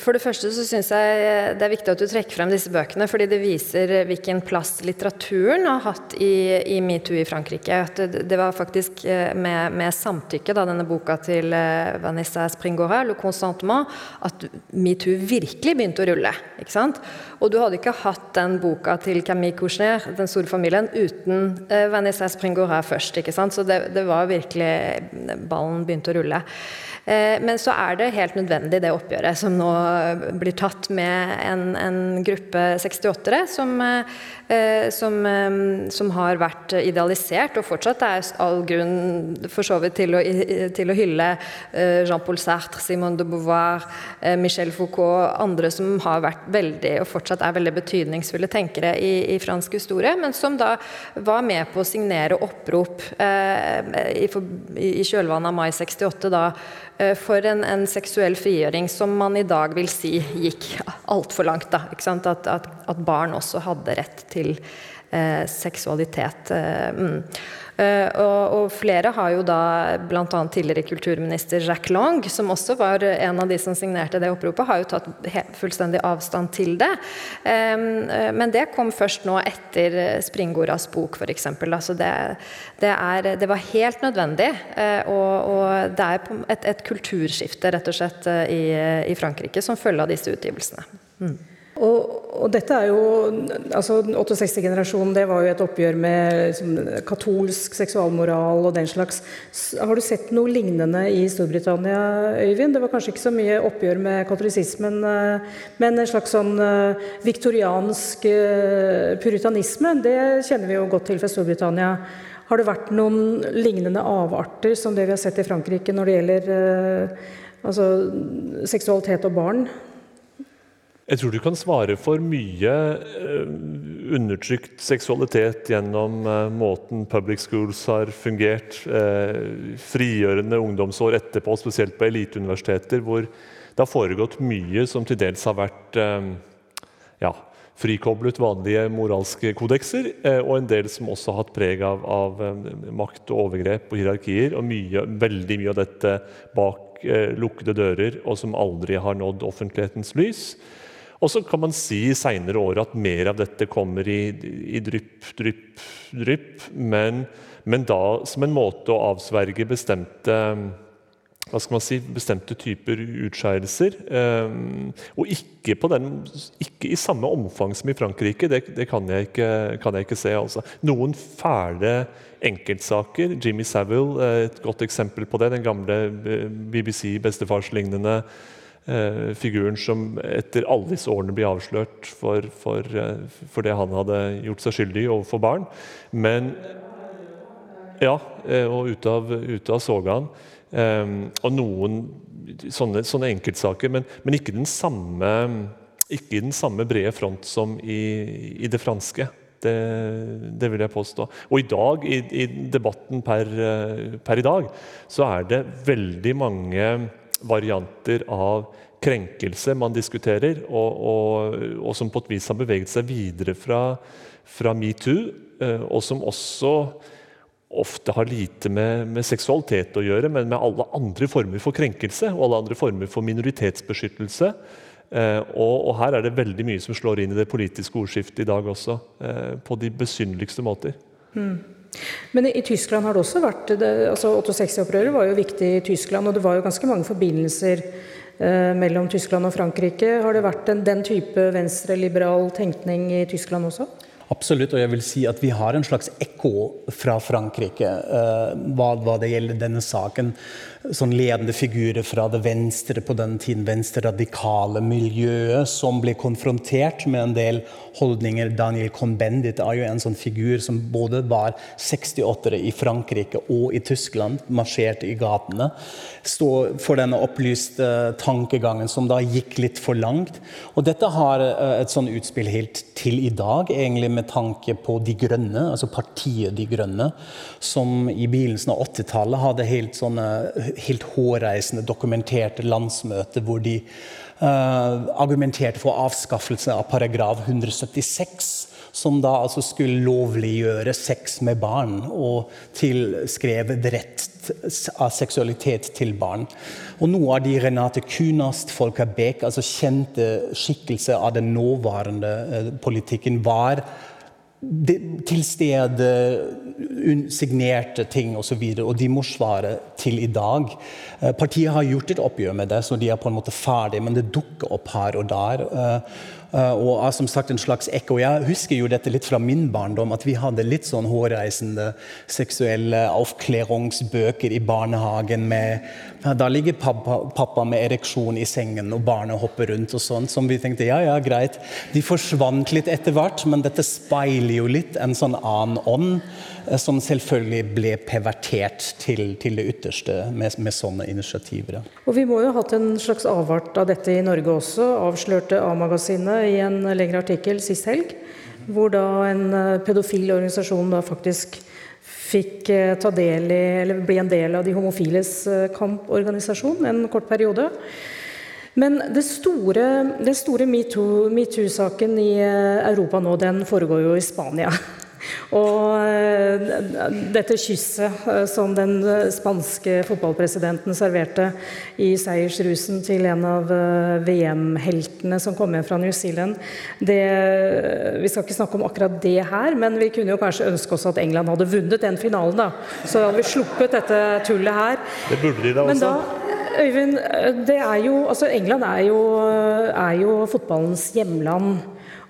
For det første så syns jeg det er viktig at du trekker frem disse bøkene, fordi det viser hvilken plass litteraturen har hatt i, i metoo i Frankrike. Det, det var faktisk eh, med, med, samtykke, da denne boka til eh, Vanessa Springora, 'Le Consentement', at metoo virkelig begynte å rulle. ikke sant? Og du hadde ikke hatt den boka til Camille Couchner, 'Den store familien', uten Vanessa Springora først. ikke sant? Så det, det var virkelig Ballen begynte å rulle. Eh, men så er det helt nødvendig det oppgjøret som nå blir tatt med en, en gruppe 68-ere som, eh, som, eh, som, har vært idealisert, og fortsatt er all grunn for så vidt til å, til å hylle Jean-Paul Sartre, Simone de Beauvoir, Michel Foucault, andre som har vært veldig, og fortsatt er veldig betydningsfulle tenkere i, i fransk historie, men som da var med på å signere opprop i, i kjølvannet av mai 68. da Eh, for en, en, seksuell frigjøring som man i dag vil si gikk altfor langt. Da, at, at, at, barn også hadde rett til eh, seksualitet. Eh, mm. Uh, og, og, flere har jo da bl.a. tidligere kulturminister Jacques Lang, som også var en av de som signerte det oppropet, har jo tatt fullstendig avstand til det. Uh, men det kom først nå etter Springoras bok, f.eks. Altså det, det, det var helt nødvendig. Uh, og, og, det er et, et, kulturskifte, rett og slett, i, i Frankrike som følge av disse utgivelsene. Mm. Og, og, dette er jo altså 68-generasjonen det var jo et oppgjør med liksom, katolsk seksualmoral og den slags. Har du sett noe lignende i Storbritannia, Øyvind? Det var kanskje ikke så mye oppgjør med katolisismen, eh, men en slags sånn eh, viktoriansk eh, puritanisme. Det kjenner vi jo godt til fra Storbritannia. Har det vært noen lignende avarter som det vi har sett i Frankrike når det gjelder altså, seksualitet og barn? Jeg tror du kan svare for mye eh, undertrykt seksualitet gjennom eh, måten public schools har fungert, eh, frigjørende ungdomsår etterpå, spesielt på eliteuniversiteter, hvor det har foregått mye som til dels har vært ja, frikoblet vanlige moralske kodekser, og en del som også har hatt preg av, av makt og overgrep og hierarkier. Og mye, veldig mye av dette bak lukkede dører, og som aldri har nådd offentlighetens lys. Og så kan man si i seinere år at mer av dette kommer i, i drypp, drypp, drypp. Men, men, da som en måte å avsverge bestemte hva skal man si, bestemte typer utskeielser. Um, og ikke, den, ikke, i samme omfang som i Frankrike. Det, det kan, jeg ikke, kan, jeg ikke, se. Altså. Noen fæle enkeltsaker. Jimmy Savile, et godt eksempel på det. Den gamle eh, BBC-bestefarslignende Eh, figuren som etter alle disse årene blir avslørt for, for, eh, for, det han hadde gjort seg skyldig i overfor barn. Men Ja, eh, og ute av, ut av sogaen. og noen sånne, sånne enkeltsaker, men, men, ikke den samme ikke i den samme brede front som i, i det franske. Det, det, vil jeg påstå. Og i dag, i, i debatten per, per, i dag, så er det veldig mange varianter av krenkelse man diskuterer, og, og, og, som på et vis har beveget seg videre fra, fra metoo, eh, og som også ofte har lite med, med, seksualitet å gjøre, men med alle andre former for krenkelse og alle andre former for minoritetsbeskyttelse. Eh, og, og, her er det veldig mye som slår inn i det politiske ordskiftet i dag også, eh, på de besynderligste måter. Mm. Men i Tyskland har det også vært det, altså 68-opprøret var jo viktig i Tyskland, og det var jo ganske mange forbindelser mellom Tyskland og Frankrike. Har det vært en, den type venstreliberal tenkning i Tyskland også? Absolutt, og jeg vil si at vi har en slags ekko fra Frankrike eh, hva, hva, det gjelder denne saken sånn ledende figurer fra det venstre på den tiden, venstre-radikale miljøet, som ble konfrontert med en del holdninger. Daniel Cohn-Bendit er jo en sånn figur som både var 68-ere i Frankrike og i Tyskland, marsjerte i gatene. Stå for denne opplyste tankegangen som da gikk litt for langt. Og dette har eh, et sånn utspill helt til i dag, egentlig med tanke på De Grønne, altså partiet De Grønne, som i begynnelsen av 80-tallet hadde helt sånne helt hårreisende dokumenterte landsmøte hvor de uh, argumenterte for avskaffelse av paragraf 176, som da altså skulle lovliggjøre sex med barn og tilskrevet rett av seksualitet til barn. Og noe av de Renate Kunast, Folker Beck, altså kjente skikkelser av den nåværende uh, politikken, var til signerte ting osv. Og, så og de må svare til i dag. Eh, partiet har gjort et oppgjør med det, så de er på en måte ferdig, men det dukker opp her og der. Eh, og som sagt en slags ekko. Jeg husker jo dette litt fra min barndom, at vi hadde litt sånn hårreisende seksuelle avkleringsbøker i barnehagen med Da ligger pappa, pappa, med ereksjon i sengen, og barnet hopper rundt og sånn, som vi tenkte ja, ja, greit. De forsvant litt etter hvert, men dette speiler jo litt en sånn annen ånd. Eh, som selvfølgelig ble pervertert til, til det ytterste med, med, sånne initiativer. Og Vi må jo ha hatt en slags avart av dette i Norge også, avslørte A-magasinet i en lengre artikkel sist helg. Hvor da en eh, pedofil organisasjon da faktisk fikk eh, ta del i, eller bli en del av de homofiles kamporganisasjon en kort periode. Men det store, det store metoo-saken Me i Europa nå, den foregår jo i Spania. Og eh, dette kysset eh, som den eh, spanske fotballpresidenten serverte i seiersrusen til en av VM-heltene som kom hjem fra New Zealand det, Vi skal ikke snakke om akkurat det her, men vi kunne jo kanskje ønske oss at England hadde vunnet den finalen. da. Så hadde vi sluppet dette tullet her. Det burde de da også. Men da, Øyvind, det er jo, altså England er jo, er jo fotballens hjemland.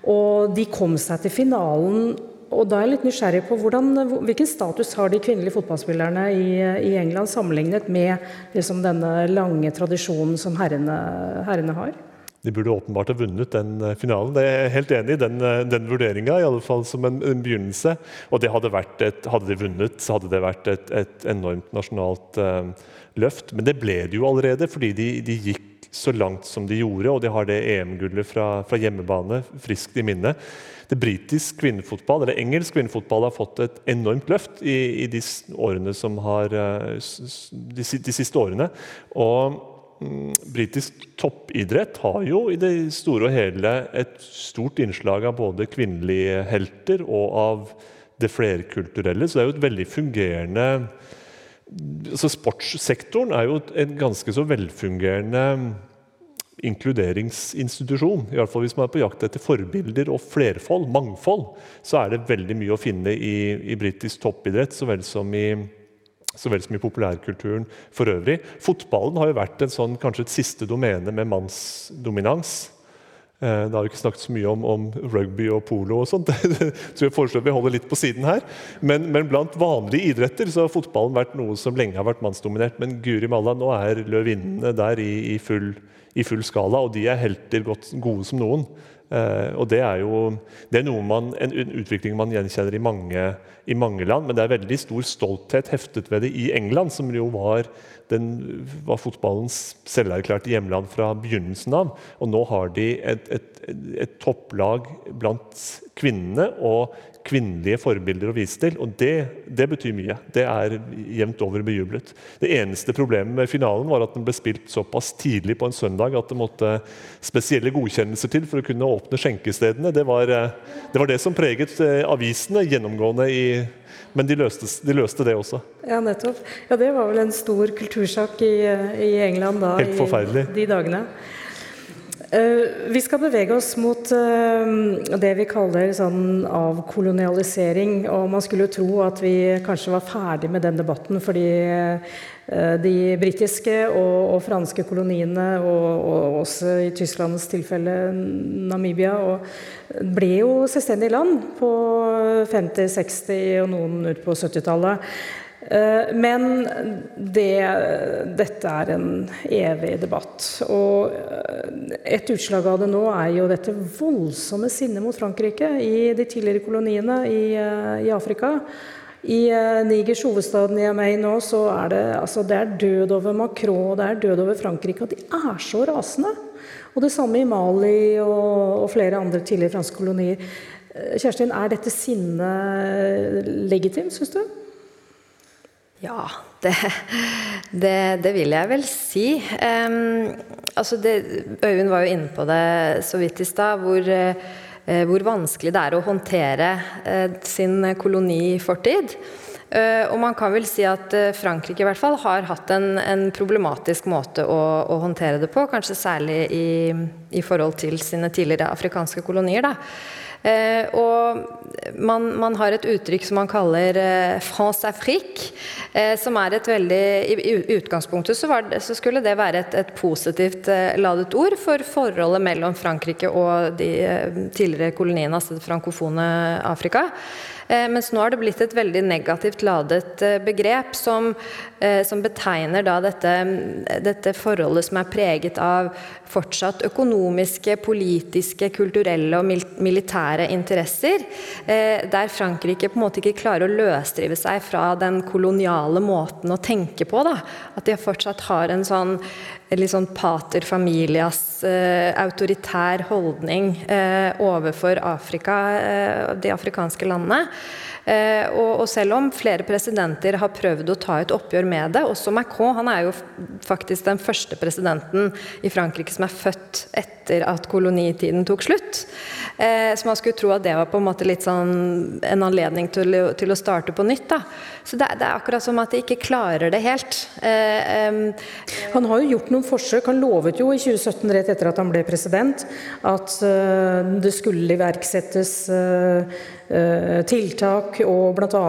Og de kom seg til finalen og da er jeg litt nysgjerrig på hvordan, Hvilken status har de kvinnelige fotballspillerne i, i England sammenlignet med liksom denne lange tradisjonen som herrene, herrene, har? De burde åpenbart ha vunnet den eh, finalen. Det er jeg helt enig i den, eh, den vurderinga, fall som en, en, begynnelse. Og det hadde, et, hadde de vunnet, så hadde det vært et, et enormt nasjonalt uh, løft. Men det ble det jo allerede, fordi de, de, gikk så langt som de gjorde, og de har det EM-gullet fra, fra hjemmebane friskt i minne det britisk kvinnefotball, eller engelsk kvinnefotball har fått et enormt løft i, i de, har, eh, de, de siste årene. Og mm, britisk toppidrett har jo i det store og hele et stort innslag av både kvinnelige helter og av det flerkulturelle. Så det er jo et veldig fungerende altså Sportssektoren er jo en ganske så velfungerende inkluderingsinstitusjon. I hvert fall Hvis man er på jakt etter forbilder og flerfold, mangfold, så er det veldig mye å finne i, i britisk toppidrett så vel som i så vel som i populærkulturen for øvrig. Fotballen har jo vært en sånn, kanskje et siste domene med mannsdominans. Eh, det har vi ikke snakket så mye om, om rugby og polo og sånt. så jeg foreslår vi holder litt på siden her. Men, men, blant vanlige idretter så har fotballen vært noe som lenge har vært mannsdominert. Men guri malla, nå er løvinnene der i, i full i full skala, og de er helter godt, gode som noen. Eh, og Det er jo det er man, en, en, utvikling man gjenkjenner i mange, i mange, land, men det er veldig stor stolthet heftet ved det i England, som jo var, den, var fotballens selverklærte hjemland fra begynnelsen av. Og nå har de et, et, et topplag blant kvinnene og kvinnelige forbilder å vise til. Og det, det, betyr mye. Det er jevnt over bejublet. Det eneste problemet med finalen var at den ble spilt såpass tidlig på en søndag at det måtte spesielle godkjennelser til for å kunne åpne skjenkestedene. Det var eh, det, var det som preget eh, avisene gjennomgående i men de løste, de løste, det også. Ja, nettopp. Ja, Det var vel en stor kultursak i, i England da, Helt forferdelig. i de dagene. Uh, vi skal bevege oss mot uh, det vi kaller sånn avkolonialisering. Og man skulle tro at vi kanskje var ferdig med den debatten fordi uh, de britiske og, og, franske koloniene, og, og, også i Tysklands tilfelle Namibia, ble jo selvstendige land på 50-, 60- og noen ut på 70-tallet. Eh, men det, dette er en evig debatt. Og eh, et utslag av det nå er jo dette voldsomme sinnet mot Frankrike i de tidligere koloniene i, eh, i Afrika. I Nigers hovedstad Niamey nå så er det, altså det er død over Macron og det er død over Frankrike. Og de er så rasende. Og det samme i Mali og, og flere andre tidligere franske kolonier. Kjerstin, er dette sinnet legitimt, syns du? Ja, det, det, det, vil jeg vel si. Um, altså det, Øyvind var jo inne på det så vidt i stad, hvor, uh, hvor, vanskelig det er å håndtere uh, sin kolonifortid. Uh, og man kan vel si at Frankrike i hvert fall har hatt en, en problematisk måte å, å, håndtere det på, kanskje særlig i, i forhold til sine tidligere afrikanske kolonier. da. Eh, og man, man, har et uttrykk som man kaller eh, France Afrique, eh, som er et veldig I, utgangspunktet så, det, så, skulle det være et, et positivt ladet ord for forholdet mellom Frankrike og de tidligere koloniene, altså det frankofone Afrika. Mens nå har det blitt et veldig negativt ladet begrep som, som betegner dette, dette, forholdet som er preget av fortsatt økonomiske, politiske, kulturelle og militære interesser. Der Frankrike på en måte ikke klarer å løsrive seg fra den koloniale måten å tenke på. Da. At de fortsatt har en sånn litt sånn pater familias eh, autoritær holdning eh, overfor Afrika, eh, de afrikanske landene. Eh, og, og, selv om flere presidenter har prøvd å ta et oppgjør med det, også Macron han er jo faktisk den første presidenten i Frankrike som er født etter at kolonitiden tok slutt. Eh, så man skulle tro at det var på en måte litt sånn en anledning til, til å starte på nytt. Da. Så det, det, er akkurat som at de ikke klarer det helt. Eh, eh. han har jo gjort noen forsøk. Han lovet jo i 2017, rett etter at han ble president, at uh, det skulle iverksettes Eh, tiltak, og bl.a.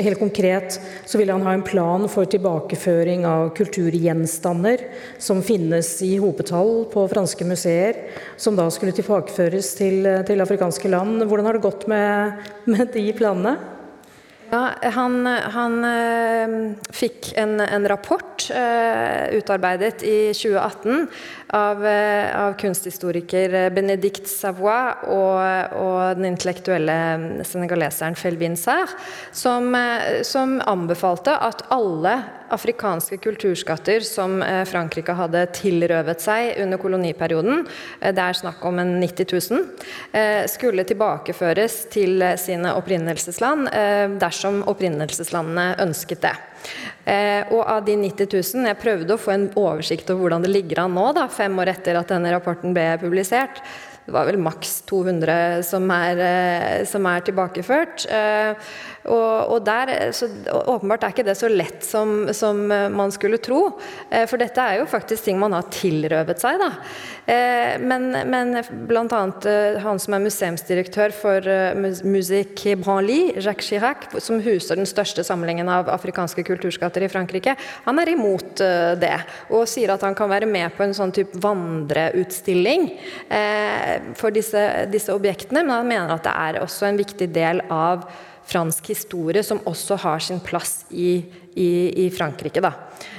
helt konkret så ville han ha en plan for tilbakeføring av kulturgjenstander som finnes i hopetall på franske museer, som da skulle tilbakeføres til, til afrikanske land. Hvordan har det gått med, med de planene? Ja, han, han øh, fikk en, en rapport øh, utarbeidet i 2018 av, eh, av, kunsthistoriker Benedict Savoy og, og den intellektuelle senegaleseren Felvin Serre, som, som, anbefalte at alle afrikanske kulturskatter som eh, Frankrike hadde tilrøvet seg under koloniperioden, det er snakk om en 90 000, skulle tilbakeføres til sine opprinnelsesland dersom opprinnelseslandene ønsket det. Eh, og av de 90 000 Jeg prøvde å få en oversikt over hvordan det ligger an nå, da, fem år etter at denne rapporten ble publisert. Det var vel maks 200 som er, eh, som er tilbakeført. Eh, og, og der, så Åpenbart er ikke det så lett som, som, man skulle tro. Eh, for dette er jo faktisk ting man har tilrøvet seg. da. Eh, men, men bl.a. Eh, han som er museumsdirektør for Musique Branly, Jacques Chirac, som huser den største samlingen av afrikanske kulturskatter i Frankrike, han er imot det. Og sier at han kan være med på en sånn type vandreutstilling for disse, disse objektene, men han mener at det er også en viktig del av fransk historie som også har sin plass i, i, i Frankrike. Da.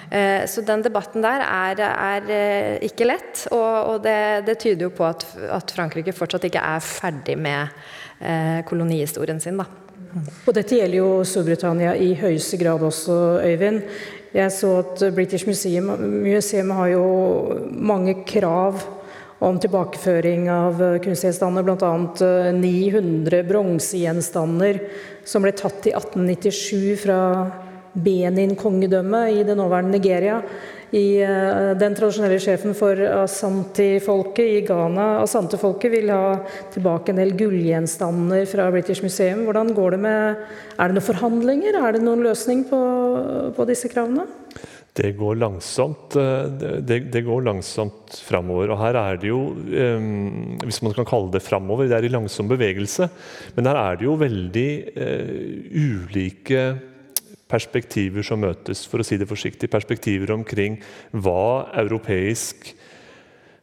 Eh, så den debatten der er, er eh, ikke lett, og, og det, det, tyder jo på at, at, Frankrike fortsatt ikke er ferdig med eh, kolonihistorien sin. Da. Og dette gjelder jo Storbritannia i høyeste grad også, Øyvind. Jeg så at British Museum, Museum har jo mange krav om tilbakeføring av kunstgjenstander, bl.a. 900 bronsegjenstander som ble tatt i 1897 fra Benin-kongedømmet i det nåværende Nigeria. I, uh, den tradisjonelle sjefen for Asanti-folket i Ghana Asante-folket vil ha tilbake en del gullgjenstander fra British Museum. Hvordan går det med Er det noen forhandlinger? Er det noen løsning på, på disse kravene? Det går langsomt, det, det går langsomt framover. Og her er det jo, hvis man kan kalle det framover, det er i langsom bevegelse. Men her er det jo veldig ulike perspektiver som møtes, for å si det forsiktig. Perspektiver omkring hva europeisk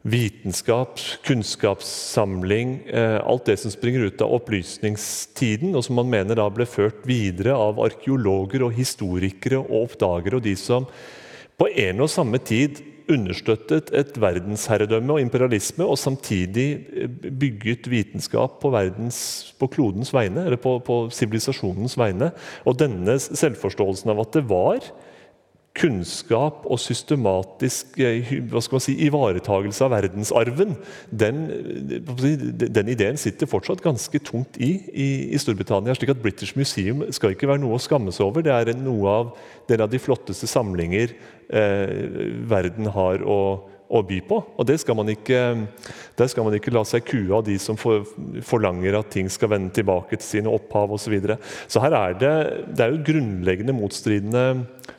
vitenskap, kunnskapssamling, eh, alt det som springer ut av opplysningstiden, og som man mener da ble ført videre av arkeologer og historikere og oppdagere, og de som på en og samme tid understøttet et verdensherredømme og imperialisme, og samtidig eh, bygget vitenskap på, verdens, på klodens vegne, eller på sivilisasjonens vegne. Og denne selvforståelsen av at det var kunnskap og systematisk eh, hva skal man si, ivaretagelse av verdensarven, den, den, ideen sitter fortsatt ganske tungt i, i, i Storbritannia. slik at British Museum skal ikke være noe å skamme seg over. Det er noe av, er av de flotteste samlinger eh, verden har å å by på. Og det skal man ikke, Der skal man ikke la seg kue av de som for, forlanger at ting skal vende tilbake til sine opphav osv. Så, videre. så her er det, det er jo grunnleggende motstridende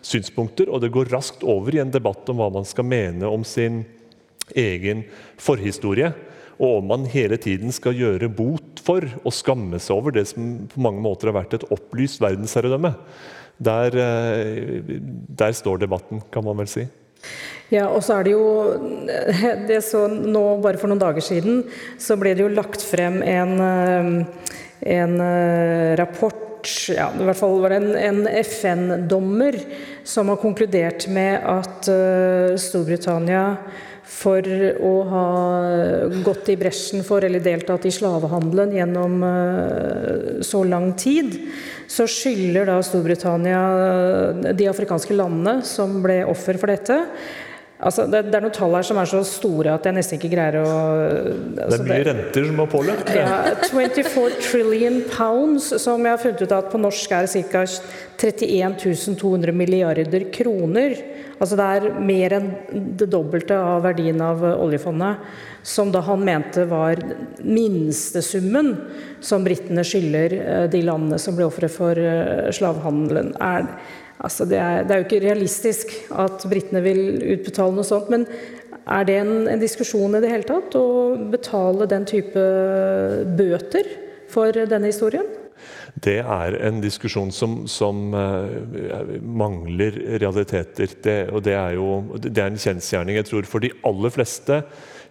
synspunkter, og det går raskt over i en debatt om hva man skal mene om sin egen forhistorie. Og om man hele tiden skal gjøre bot for og skamme seg over det som på mange måter har vært et opplyst verdensherredømme. Der, eh, der står debatten, kan man vel si. Ja, og så er det jo det så nå Bare for noen dager siden så ble det jo lagt frem en, eh, en eh, rapport ja, i hvert fall var det en, en FN-dommer som har konkludert med at uh, Storbritannia for å ha gått i bresjen for eller deltatt i slavehandelen gjennom uh, så lang tid, så skylder da Storbritannia de afrikanske landene som ble offer for dette, Altså, det, det, er noen tall her som er så store at jeg nesten ikke greier å altså, Det er mye renter som er påløpt? Ja, 24 trillion pounds, som jeg har funnet ut at på norsk er ca. 31 200 milliarder kroner. Altså det er mer enn det dobbelte av verdien av oljefondet. Som da han mente var minstesummen som britene skylder eh, de landene som ble ofre for eh, slavehandelen. Er Altså det, er, det, er, jo ikke realistisk at britene vil utbetale noe sånt. Men er det en, en, diskusjon i det hele tatt å betale den type bøter for denne historien? Det er en diskusjon som, som uh, mangler realiteter. Det, og det er jo det er en kjensgjerning. Jeg tror for de aller fleste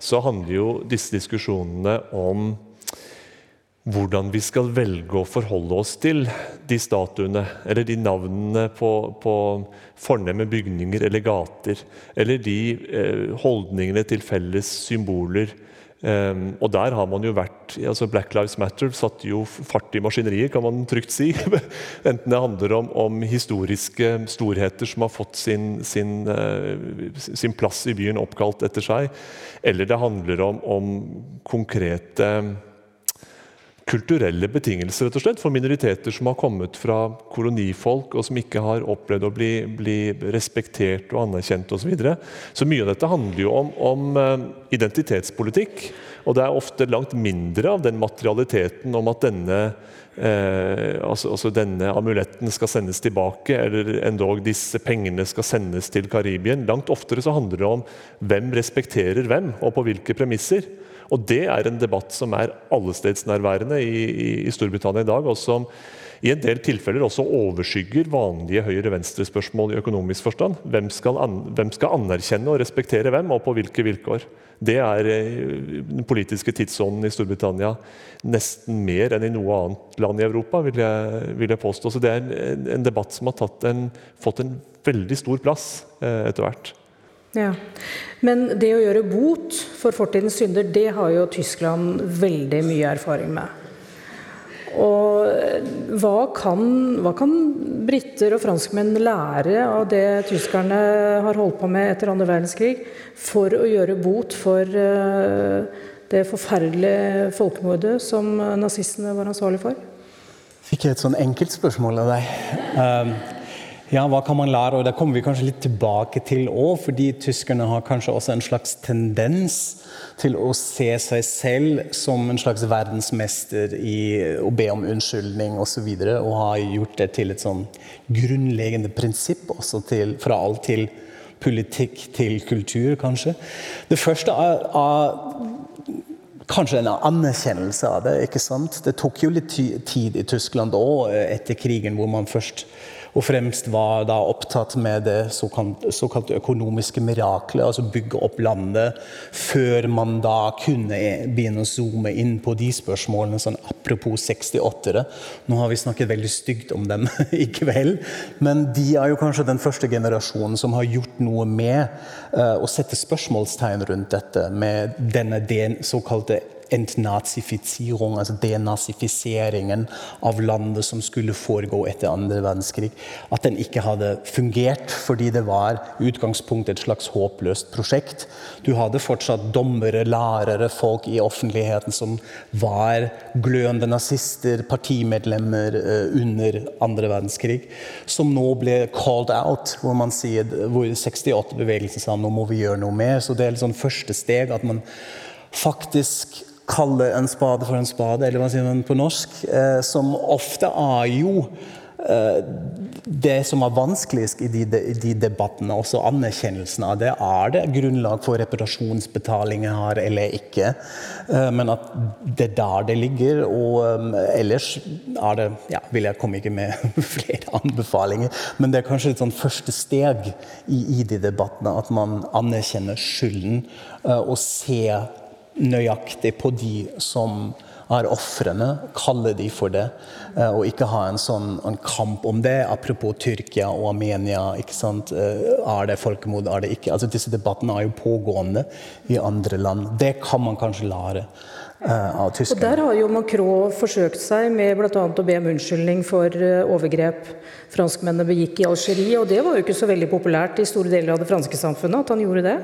så handler jo disse diskusjonene om hvordan vi skal velge å forholde oss til de statuene, eller de navnene på, på fornemme bygninger eller gater, eller de eh, holdningene til felles symboler. Um, og der har man jo vært altså Black Lives Matter satte jo fart i maskineriet, kan man trygt si. Enten det handler om, om historiske storheter som har fått sin, sin, uh, sin, plass i byen oppkalt etter seg, eller det handler om, om konkrete kulturelle betingelser rett og slett, for minoriteter som har kommet fra kolonifolk, og som ikke har opplevd å bli, bli respektert og anerkjent osv. Så, så mye av dette handler jo om, om uh, identitetspolitikk. Og det er ofte langt mindre av den materialiteten om at denne Eh, altså, altså, denne amuletten skal sendes tilbake, eller endog disse pengene skal sendes til Karibien. Langt oftere så handler det om hvem respekterer hvem, og på hvilke premisser. Og Det er en debatt som er allestedsnærværende i, i, i Storbritannia i dag, og som i en del tilfeller også overskygger vanlige høyre-venstre-spørsmål i økonomisk forstand. Hvem skal, an, hvem skal, anerkjenne og respektere hvem, og på hvilke vilkår? Det er eh, den politiske tidsånden i Storbritannia nesten mer enn i noe annet land i Europa, vil jeg, vil jeg påstå. Så det er en, en debatt som har en, fått en veldig stor plass eh, etter hvert. Ja. Men det å gjøre bot for fortidens synder, det har jo Tyskland veldig mye erfaring med. Og hva kan, hva kan briter og franskmenn lære av det tyskerne har holdt på med etter andre verdenskrig, for å gjøre bot for uh, det forferdelige folkemordet som nazistene var ansvarlig for? Fikk jeg et sånn enkelt spørsmål av deg. Um, ja, hva kan man lære? Og det kommer vi kanskje litt tilbake til òg, fordi tyskerne har kanskje også en slags tendens til å se seg selv som en slags verdensmester i å be om unnskyldning osv. Og, og har gjort det til et sånn grunnleggende prinsipp også til, fra alt til politikk til kultur, kanskje. Det første er, er kanskje en anerkjennelse av det. ikke sant? Det tok jo litt tid i Tyskland òg, etter krigen, hvor man først og fremst var da opptatt med det såkalte økonomiske miraklet, altså bygge opp landet, før man da kunne begynne å zoome inn på de spørsmålene. sånn Apropos 68-ere. Nå har vi snakket veldig stygt om dem i kveld, men de er jo kanskje den første generasjonen som har gjort noe med uh, å sette spørsmålstegn rundt dette, med denne såkalte entnazifisering, altså denazifiseringen av landet som skulle foregå etter andre verdenskrig, at den ikke hadde fungert fordi det var i utgangspunktet et slags håpløst prosjekt. Du hadde fortsatt dommere, lærere, folk i offentligheten som var glødende nazister, partimedlemmer uh, under andre verdenskrig, som nå ble called out, hvor man sier, hvor 68-bevegelsen sa nå må vi gjøre noe mer. Så det er et sånn første steg at man faktisk kalle en spade for en spade, eller hva sier man på norsk, eh, som ofte er jo eh, det som er vanskeligst i de, de, debattene, også anerkjennelsen av det, er det grunnlag for reparasjonsbetalinger her eller ikke. Eh, men at det er der det ligger. Og ellers er det ja, vil jeg komme ikke med flere anbefalinger, men det er kanskje et sånn første steg i, i de debattene. At man anerkjenner skylden og ser nøyaktig på de som er ofrene, kalle de for det, eh, og ikke ha en sånn en kamp om det. Apropos Tyrkia og Armenia. ikke sant? Eh, er det folkemord, er det ikke? Altså Disse debattene er jo pågående i andre land. Det kan man kanskje lære uh, av tyskerne. Og Der har jo Macron forsøkt seg med bl.a. å be om unnskyldning for overgrep franskmennene begikk i Algerie. Og det var jo ikke så veldig populært i store deler av det franske samfunnet at han gjorde det.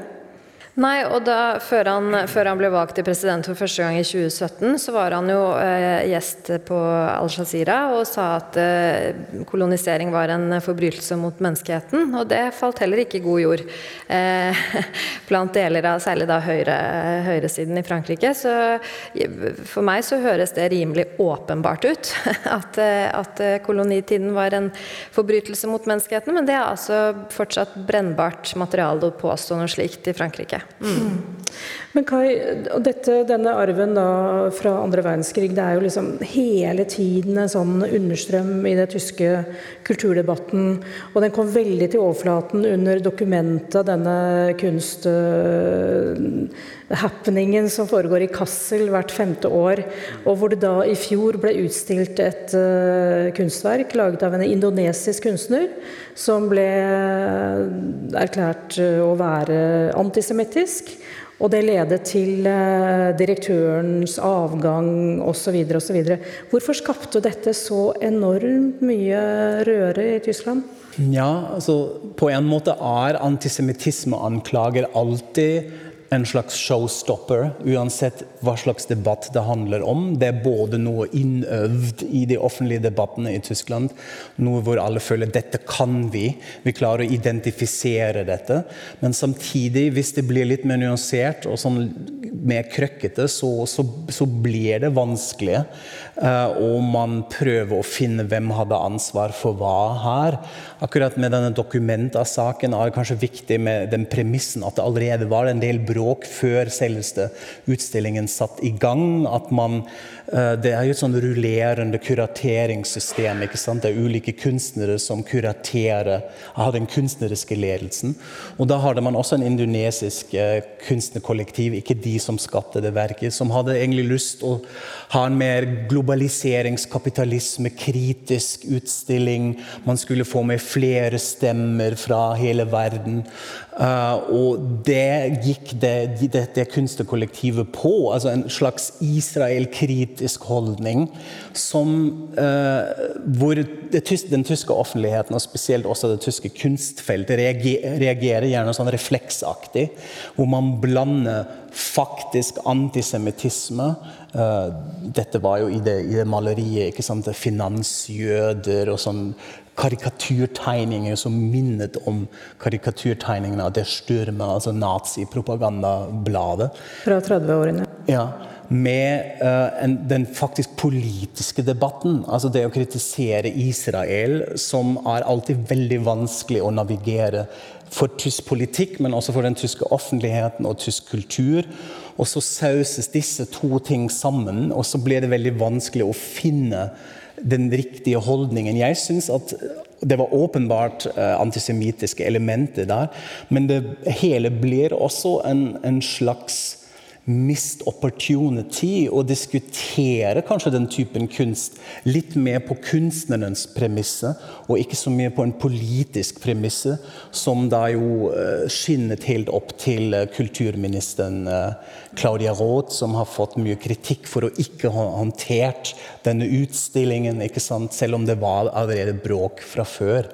Nei, og da, før han, før han, ble valgt til president for første gang i 2017, så var han jo eh, gjest på Al-Shazira og sa at eh, kolonisering var en forbrytelse mot menneskeheten. Og det falt heller ikke i god jord eh, blant deler av særlig da høyre, høyresiden i Frankrike. Så for meg så høres det rimelig åpenbart ut at, at kolonitiden var en forbrytelse mot menneskeheten, men det er altså fortsatt brennbart materiale å påstå noe slikt i Frankrike. Mm. Men Kai, dette, denne arven da fra andre verdenskrig, det er jo liksom hele tiden en sånn understrøm i den tyske kulturdebatten. Og den kom veldig til overflaten under dokumentet av denne kunsthappeningen uh, som foregår i Kassel hvert femte år. Og hvor det da i fjor ble utstilt et uh, kunstverk laget av en indonesisk kunstner som ble erklært å være antisemittisk. Og det ledet til eh, direktørens avgang osv. osv. Hvorfor skapte dette så enormt mye røre i Tyskland? Ja, altså På en måte er antisemittismeanklager alltid en slags showstopper, uansett hva slags debatt det handler om. Det er både noe innøvd i de offentlige debattene i Tyskland, noe hvor alle føler dette kan vi, vi klarer å identifisere dette. Men samtidig, hvis det blir litt mer nyansert og sånn mer krøkkete, så, så, så blir det vanskelig. Uh, og man prøver å finne hvem hadde ansvar for hva her. Akkurat med denne dokumentsaken er det kanskje viktig med den premissen at det allerede var en del bråk før selveste utstillingen satt i gang. At man Eh, det er jo et sånn rullerende kurateringssystem. ikke sant? Det er ulike kunstnere som kuraterer, har den kunstneriske ledelsen. Og da hadde man også en indonesisk eh, kunstnerkollektiv, ikke de som skapte det verket, som hadde egentlig lyst å ha en mer globaliseringskapitalisme, kritisk utstilling. Man skulle få med flere stemmer fra hele verden. Uh, og det gikk det, det, det kunstnerkollektivet på. altså En slags Israel-kritisk holdning som, uh, hvor tyske, den tyske offentligheten, og spesielt også det tyske kunstfeltet, reagerer, gjerne sånn refleksaktig. Hvor man blander faktisk antisemittisme uh, Dette var jo i det, i det maleriet. ikke sant, Finansjøder og sånn karikaturtegninger som minnet om karikaturtegningene av det styrmet, altså nazipropagandabladet. Fra 30-årene. Ja, med uh, en, den faktisk politiske debatten. Altså det å kritisere Israel, som er alltid veldig vanskelig å navigere for tysk politikk, men også for den tyske offentligheten og tysk kultur. Og så sauses disse to ting sammen, og så blir det veldig vanskelig å finne den riktige holdningen. Jeg syns at det var åpenbart uh, antisemittiske elementer der, men det hele blir også en, en slags mist opportunity å diskutere kanskje den typen kunst litt mer på kunstnerens premisse, og ikke så mye på en politisk premisse, som da jo uh, skinnet helt opp til uh, kulturministeren Claudia Roth, som har fått mye kritikk for å ikke ha håndtert denne utstillingen, ikke sant? selv om det var allerede bråk fra før.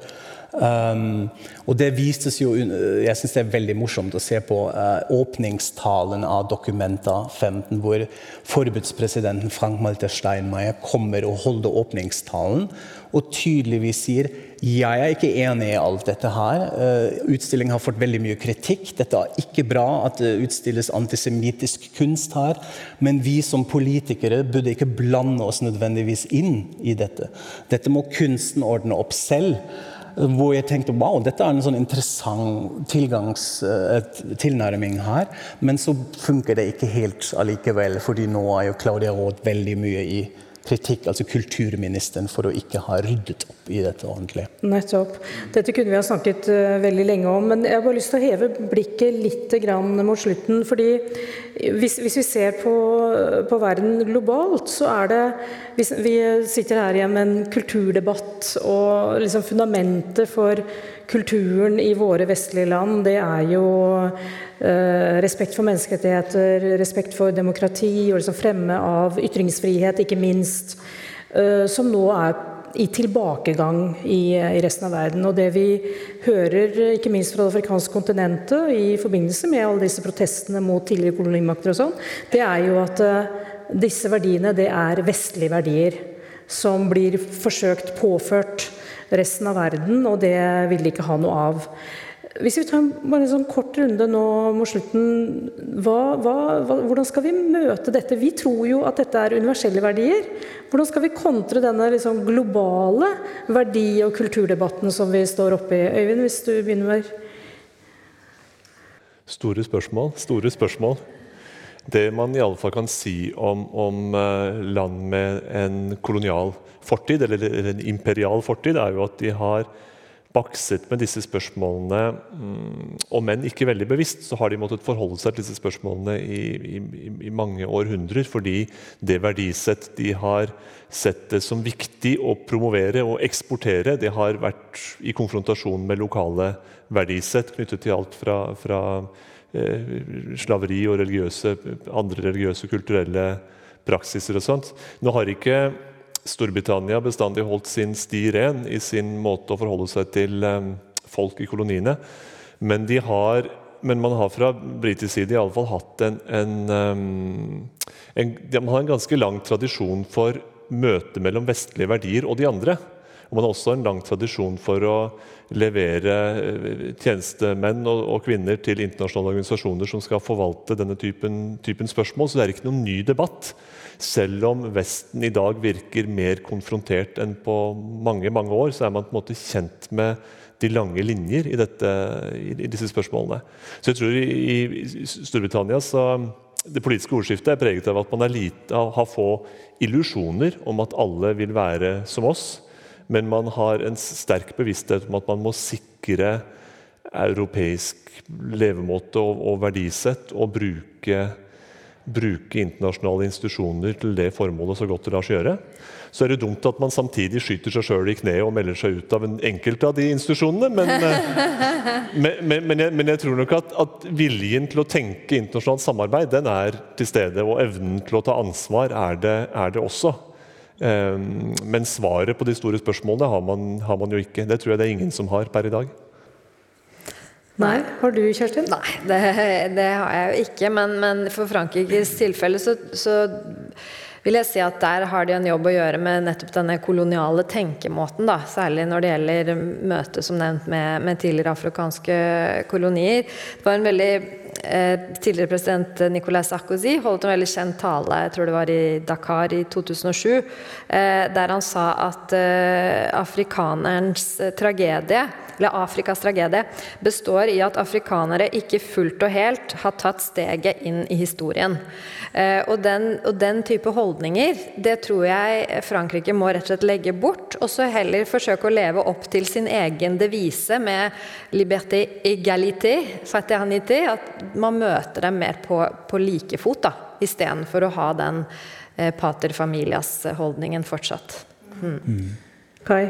Um, og det vistes jo Jeg syns det er veldig morsomt å se på uh, åpningstalen av Dokumenta 15, hvor forbudspresidenten Frank Malte Steinmeier kommer og holder åpningstalen og tydeligvis sier jeg er ikke enig i alt dette her. Uh, utstillingen har fått veldig mye kritikk. Dette er ikke bra at det utstilles antisemittisk kunst her. Men vi som politikere burde ikke blande oss nødvendigvis inn i dette. Dette må kunsten ordne opp selv. Hvor jeg tenkte wow, dette er en sånn interessant eh, tilnærming her. Men så funker det ikke helt allikevel, fordi nå er jo Claudia Roth veldig mye i kritikk, altså kulturministeren, for å ikke ha ryddet opp i dette ordentlig. Nettopp. Dette kunne vi ha snakket uh, veldig lenge om, men jeg har bare lyst til å heve blikket litt mot slutten. fordi hvis, hvis vi ser på, på, verden globalt, så er det hvis Vi sitter her igjen med en kulturdebatt, og liksom fundamentet for kulturen i våre vestlige land, det er jo Eh, respekt for menneskerettigheter, respekt for demokrati og liksom fremme av ytringsfrihet, ikke minst, eh, som nå er i tilbakegang i, i, resten av verden. Og det vi hører, ikke minst fra det afrikanske kontinentet i forbindelse med alle disse protestene mot tidligere kolonimakter og sånn, det er jo at uh, disse verdiene, det er vestlige verdier som blir forsøkt påført resten av verden, og det vil de ikke ha noe av. Hvis vi tar en sånn kort runde nå mot slutten, hva, hva, hvordan skal vi møte dette? Vi tror jo at dette er universelle verdier. Hvordan skal vi kontre denne liksom globale verdi- og kulturdebatten som vi står oppe i? Øyvind, hvis du begynner med Store spørsmål. Store spørsmål. Det man i alle fall kan si om, om eh, land med en kolonial fortid, eller en imperial fortid, er jo at de har bakset med disse spørsmålene. Mm, om enn ikke veldig bevisst, så har de måttet forholde seg til disse spørsmålene i, i, i, mange århundrer, fordi det verdisett de har sett det som viktig å promovere og eksportere, det har vært i konfrontasjon med lokale verdisett knyttet til alt fra, fra eh, slaveri og religiøse, andre religiøse og kulturelle praksiser og sånt. Nå har ikke Storbritannia bestandig holdt sin sti ren i sin måte å forholde seg til um, folk i koloniene. Men, har, men, man har fra britisk side i alle fall hatt en, en, um, en, Man har en ganske lang tradisjon for møte mellom vestlige verdier og de andre. Og man har også en lang tradisjon for å levere eh, tjenestemenn og, og kvinner til internasjonale organisasjoner som skal forvalte denne typen, typen spørsmål. Så det er ikke noen ny debatt. Selv om Vesten i dag virker mer konfrontert enn på mange mange år, så er man på en måte kjent med de lange linjer i, dette, i disse spørsmålene. Så jeg tror i, Storbritannia så det politiske ordskiftet er preget av at man lite, har få illusjoner om at alle vil være som oss, men man har en sterk bevissthet om at man må sikre europeisk levemåte og, og verdisett og bruke bruke internasjonale institusjoner til det formålet så godt det lar seg gjøre. Så er det dumt at man samtidig skyter seg sjøl i kneet og melder seg ut av en enkelte av de institusjonene. Men, eh, men, men, jeg, men jeg, tror nok at, at, viljen til å tenke internasjonalt samarbeid den er til stede. Og evnen til å ta ansvar er det, er det også. Um, men svaret på de store spørsmålene har man, har man jo ikke. Det tror jeg det er ingen som har per i dag. Nei. Har du, Kjerstin? Nei, det, det har jeg jo ikke. Men, men for Frankrikes tilfelle så, så, vil jeg si at der har de en jobb å gjøre med nettopp denne koloniale tenkemåten. Da. Særlig når det gjelder møtet som nevnt med, med tidligere afrikanske kolonier. Det var en veldig eh, Tidligere president Nicolas Sarkozy holdt en veldig kjent tale, jeg tror det var i Dakar i 2007, eh, der han sa at eh, afrikanerens tragedie eller Afrikas tragedie, består i at afrikanere ikke fullt og helt har tatt steget inn i historien. Eh, og den, og den type holdninger, det tror jeg Frankrike må rett og slett legge bort, og så heller forsøke å leve opp til sin egen devise med liberté, égalité, fraternité, at man møter dem mer på, på like fot, da, istedenfor å ha den eh, pater familias-holdningen fortsatt. Mm. Kai?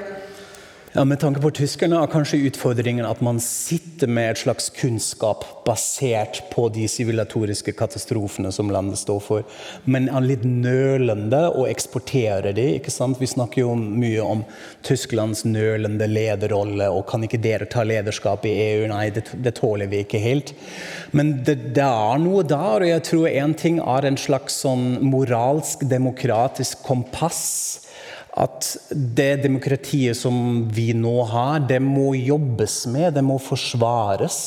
Ja, Med tanke på tyskerne er kanskje utfordringen at man sitter med et slags kunnskap basert på de sivilisatoriske katastrofene som landet står for, men er litt nølende å eksportere de. ikke sant? Vi snakker jo mye om Tysklands nølende lederrolle, og kan ikke dere ta lederskap i EU? Nei, det, det tåler vi ikke helt. Men det, det, er noe der, og jeg tror én ting er en slags sånn moralsk, demokratisk kompass at det demokratiet som vi nå har, det må jobbes med, det må forsvares.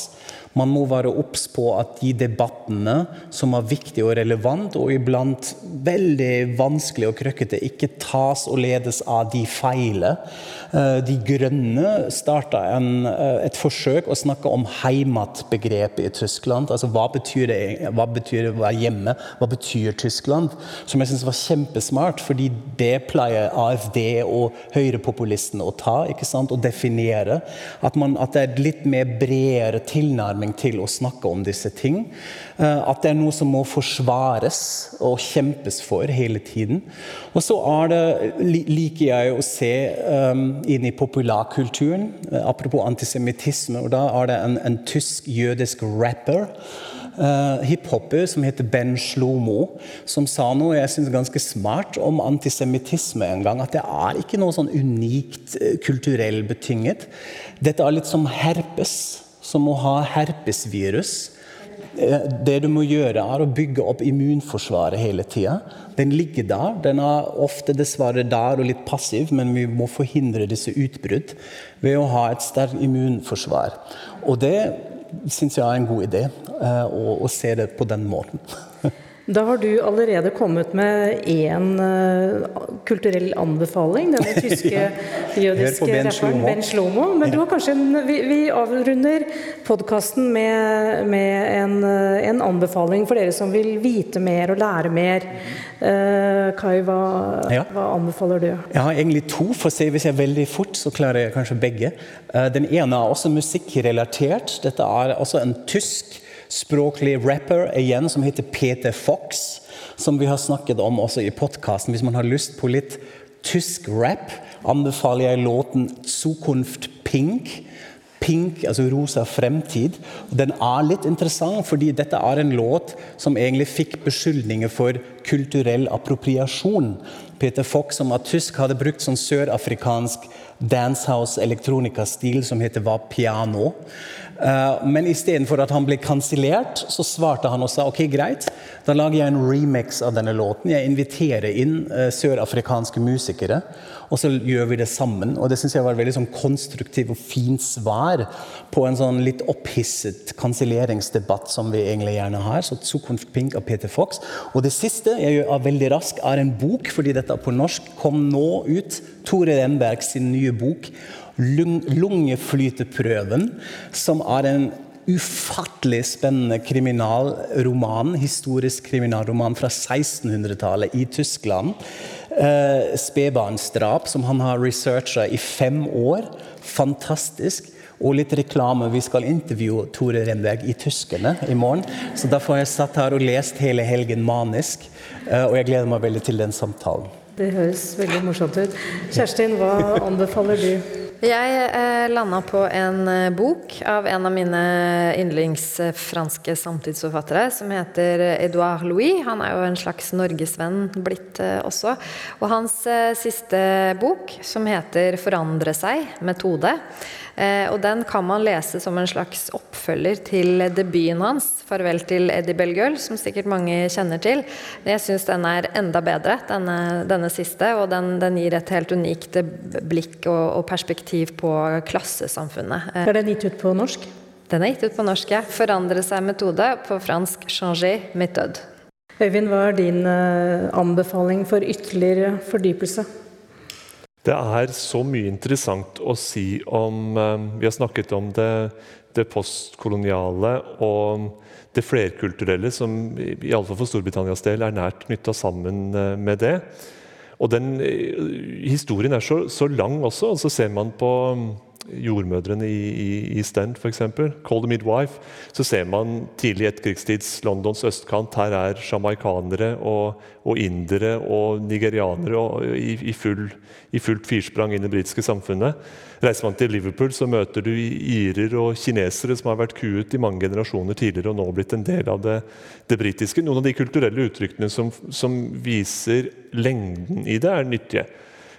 Man må være obs på at de debattene som er viktige og relevante, og iblant veldig vanskelig og krøkkete, ikke tas og ledes av de feile. Eh, de Grønne starta eh, et forsøk å snakke om heimatbegrepet i Tyskland. Altså hva betyr det hva betyr å være hjemme? Hva betyr Tyskland? Som jeg syns var kjempesmart, fordi det pleier AFD og høyrepopulistene å ta. ikke sant? Å definere. At, man, at det er litt mer bredere tilnærming til å snakke om disse ting. Eh, at det er noe som må forsvares og kjempes for hele tiden. Og så det, liker jeg å se um, inn i populærkulturen. Eh, apropos antisemittisme. og Da er det en, en tysk-jødisk rapper. Uh, hiphoper som heter Ben Shlomo, som sa noe jeg synes ganske smart om antisemittisme en gang. At det er ikke noe sånn unikt kulturell betinget. Dette er litt som herpes som å ha herpesvirus. Eh, det du må gjøre, er å bygge opp immunforsvaret hele tida. Den ligger der. Den er ofte dessverre der og litt passiv, men vi må forhindre disse utbrudd ved å ha et sterkt immunforsvar. Og det syns jeg er en god idé, eh, å, se det på den måten. Da har du allerede kommet med én uh, kulturell anbefaling, denne tyske jødiske ben rapperen Ben Slomo. Men du har kanskje en, vi, vi avrunder podkasten med, med en, eh, en, anbefaling for dere som vil vite mer og lære mer. Uh, Kai, hva, ja. hva, anbefaler du? Jeg har egentlig to, for å se hvis jeg er veldig fort, så klarer jeg kanskje begge. Uh, den ene er også musikkrelatert. Dette er også en tysk språklig rapper igjen som heter Peter Fox, som vi har snakket om også i podkasten. Hvis man har lyst på litt tysk rap, anbefaler jeg låten 'Zukunft Pink'. Pink, altså rosa fremtid. Den er litt interessant, fordi dette er en låt som egentlig fikk beskyldninger for kulturell appropriasjon. Peter Fox, som er tysk, hadde brukt sånn sørafrikansk dancehouse elektronikastil som heter va piano. Uh, men istedenfor at han ble kansellert, så svarte han og sa ok, greit, da lager jeg en remix av denne låten. Jeg inviterer inn uh, sørafrikanske musikere, og så gjør vi det sammen. Og det syns jeg var et veldig sånn konstruktivt og fint svar på en sånn litt opphisset kanselleringsdebatt som vi egentlig gjerne har. Så 'Zukunft Pink' av Peter Fox. Og det siste jeg gjør veldig rask, er en bok, fordi dette på norsk, kom nå ut. Tore Renberg sin nye bok Lungeflyteprøven, som er en ufattelig spennende kriminalroman, historisk kriminalroman fra 1600-tallet i Tyskland. Eh, Spedbarnsdrap, som han har researcha i fem år. Fantastisk. Og litt reklame. Vi skal intervjue Tore Renberg i Tyskerne i morgen. Så derfor har jeg satt her og lest hele helgen manisk. Eh, og jeg gleder meg veldig til den samtalen. Det høres veldig morsomt ut. Kjerstin, hva anbefaler du? Jeg eh, landa på en eh, bok av en av mine yndlingsfranske samtidsforfattere, som heter Edouard Louis. Han er jo en slags norgesvenn blitt eh, også. Og hans eh, siste bok, som heter 'Forandre seg metode', Eh, og den kan man lese som en slags oppfølger til debuten hans, 'Farvel til Eddie Bellegueule', som sikkert mange kjenner til. Jeg syns den er enda bedre, denne, denne siste, og den, den, gir et helt unikt blikk og, og perspektiv på klassesamfunnet. Er den gitt ut på norsk? Den er gitt ut på norsk, ja. 'Forandre seg metode', på fransk 'changer méthode'. Øyvind, hva er din eh, anbefaling for ytterligere fordypelse? Det er så mye interessant å si om Vi har snakket om det, det postkoloniale og det flerkulturelle, som i alle fall for Storbritannias del er nært knytta sammen med det. Og den historien er så, så lang også. og Så ser man på jordmødrene i, i, i Stand f.eks., Call the Midwife, så ser man tidlig etterkrigstids Londons østkant. Her er sjamaikanere og, og indere og nigerianere og, i, i, full, i, fullt firsprang i det britiske samfunnet. Reiser man til Liverpool, så møter du irer og kinesere som har vært kuet i mange generasjoner tidligere og nå blitt en del av det, det britiske. Noen av de kulturelle uttrykkene som, som viser lengden i det, er nyttige.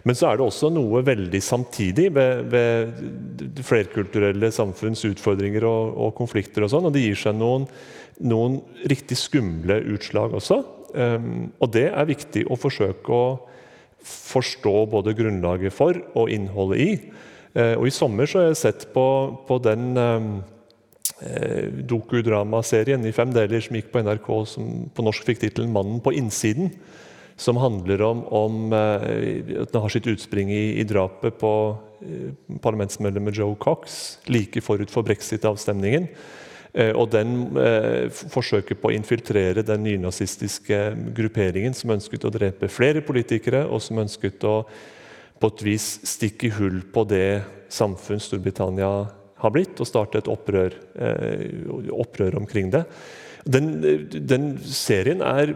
Men så er det også noe veldig samtidig ved, ved flerkulturelle samfunns utfordringer og, og, konflikter. Og sånn, og det gir seg noen, noen riktig skumle utslag også. Um, og det er viktig å forsøke å forstå både grunnlaget for og innholdet i. Uh, og I sommer så har jeg sett på, på den um, dokudramaserien i fem deler som gikk på NRK, som på norsk fikk tittelen 'Mannen på innsiden' som handler om, om eh, at den har sitt utspring i, i drapet på eh, parlamentsmedlemmet Joe Cox like forut for brexit-avstemningen. Eh, og den eh, forsøket på å infiltrere den nynazistiske grupperingen som ønsket å drepe flere politikere, og som ønsket å på et vis stikke hull på det samfunn Storbritannia har blitt, og starte et opprør, eh, opprør omkring det. Den, den serien er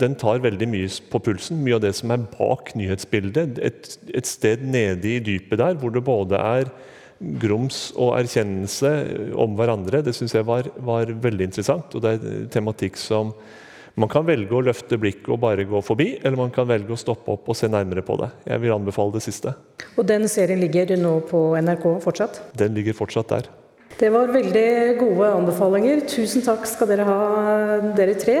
den tar veldig mye på pulsen. Mye av det som er bak nyhetsbildet. Et, et sted nede i dypet der hvor det både er grums og erkjennelse om hverandre. Det syns jeg var, var, veldig interessant. Og det er tematikk som man kan velge å løfte blikket og bare gå forbi, eller man kan velge å stoppe opp og se nærmere på det. Jeg vil anbefale det siste. Og den serien ligger nå på NRK fortsatt? Den ligger fortsatt der. Det var veldig gode anbefalinger. Tusen takk skal dere ha, dere tre.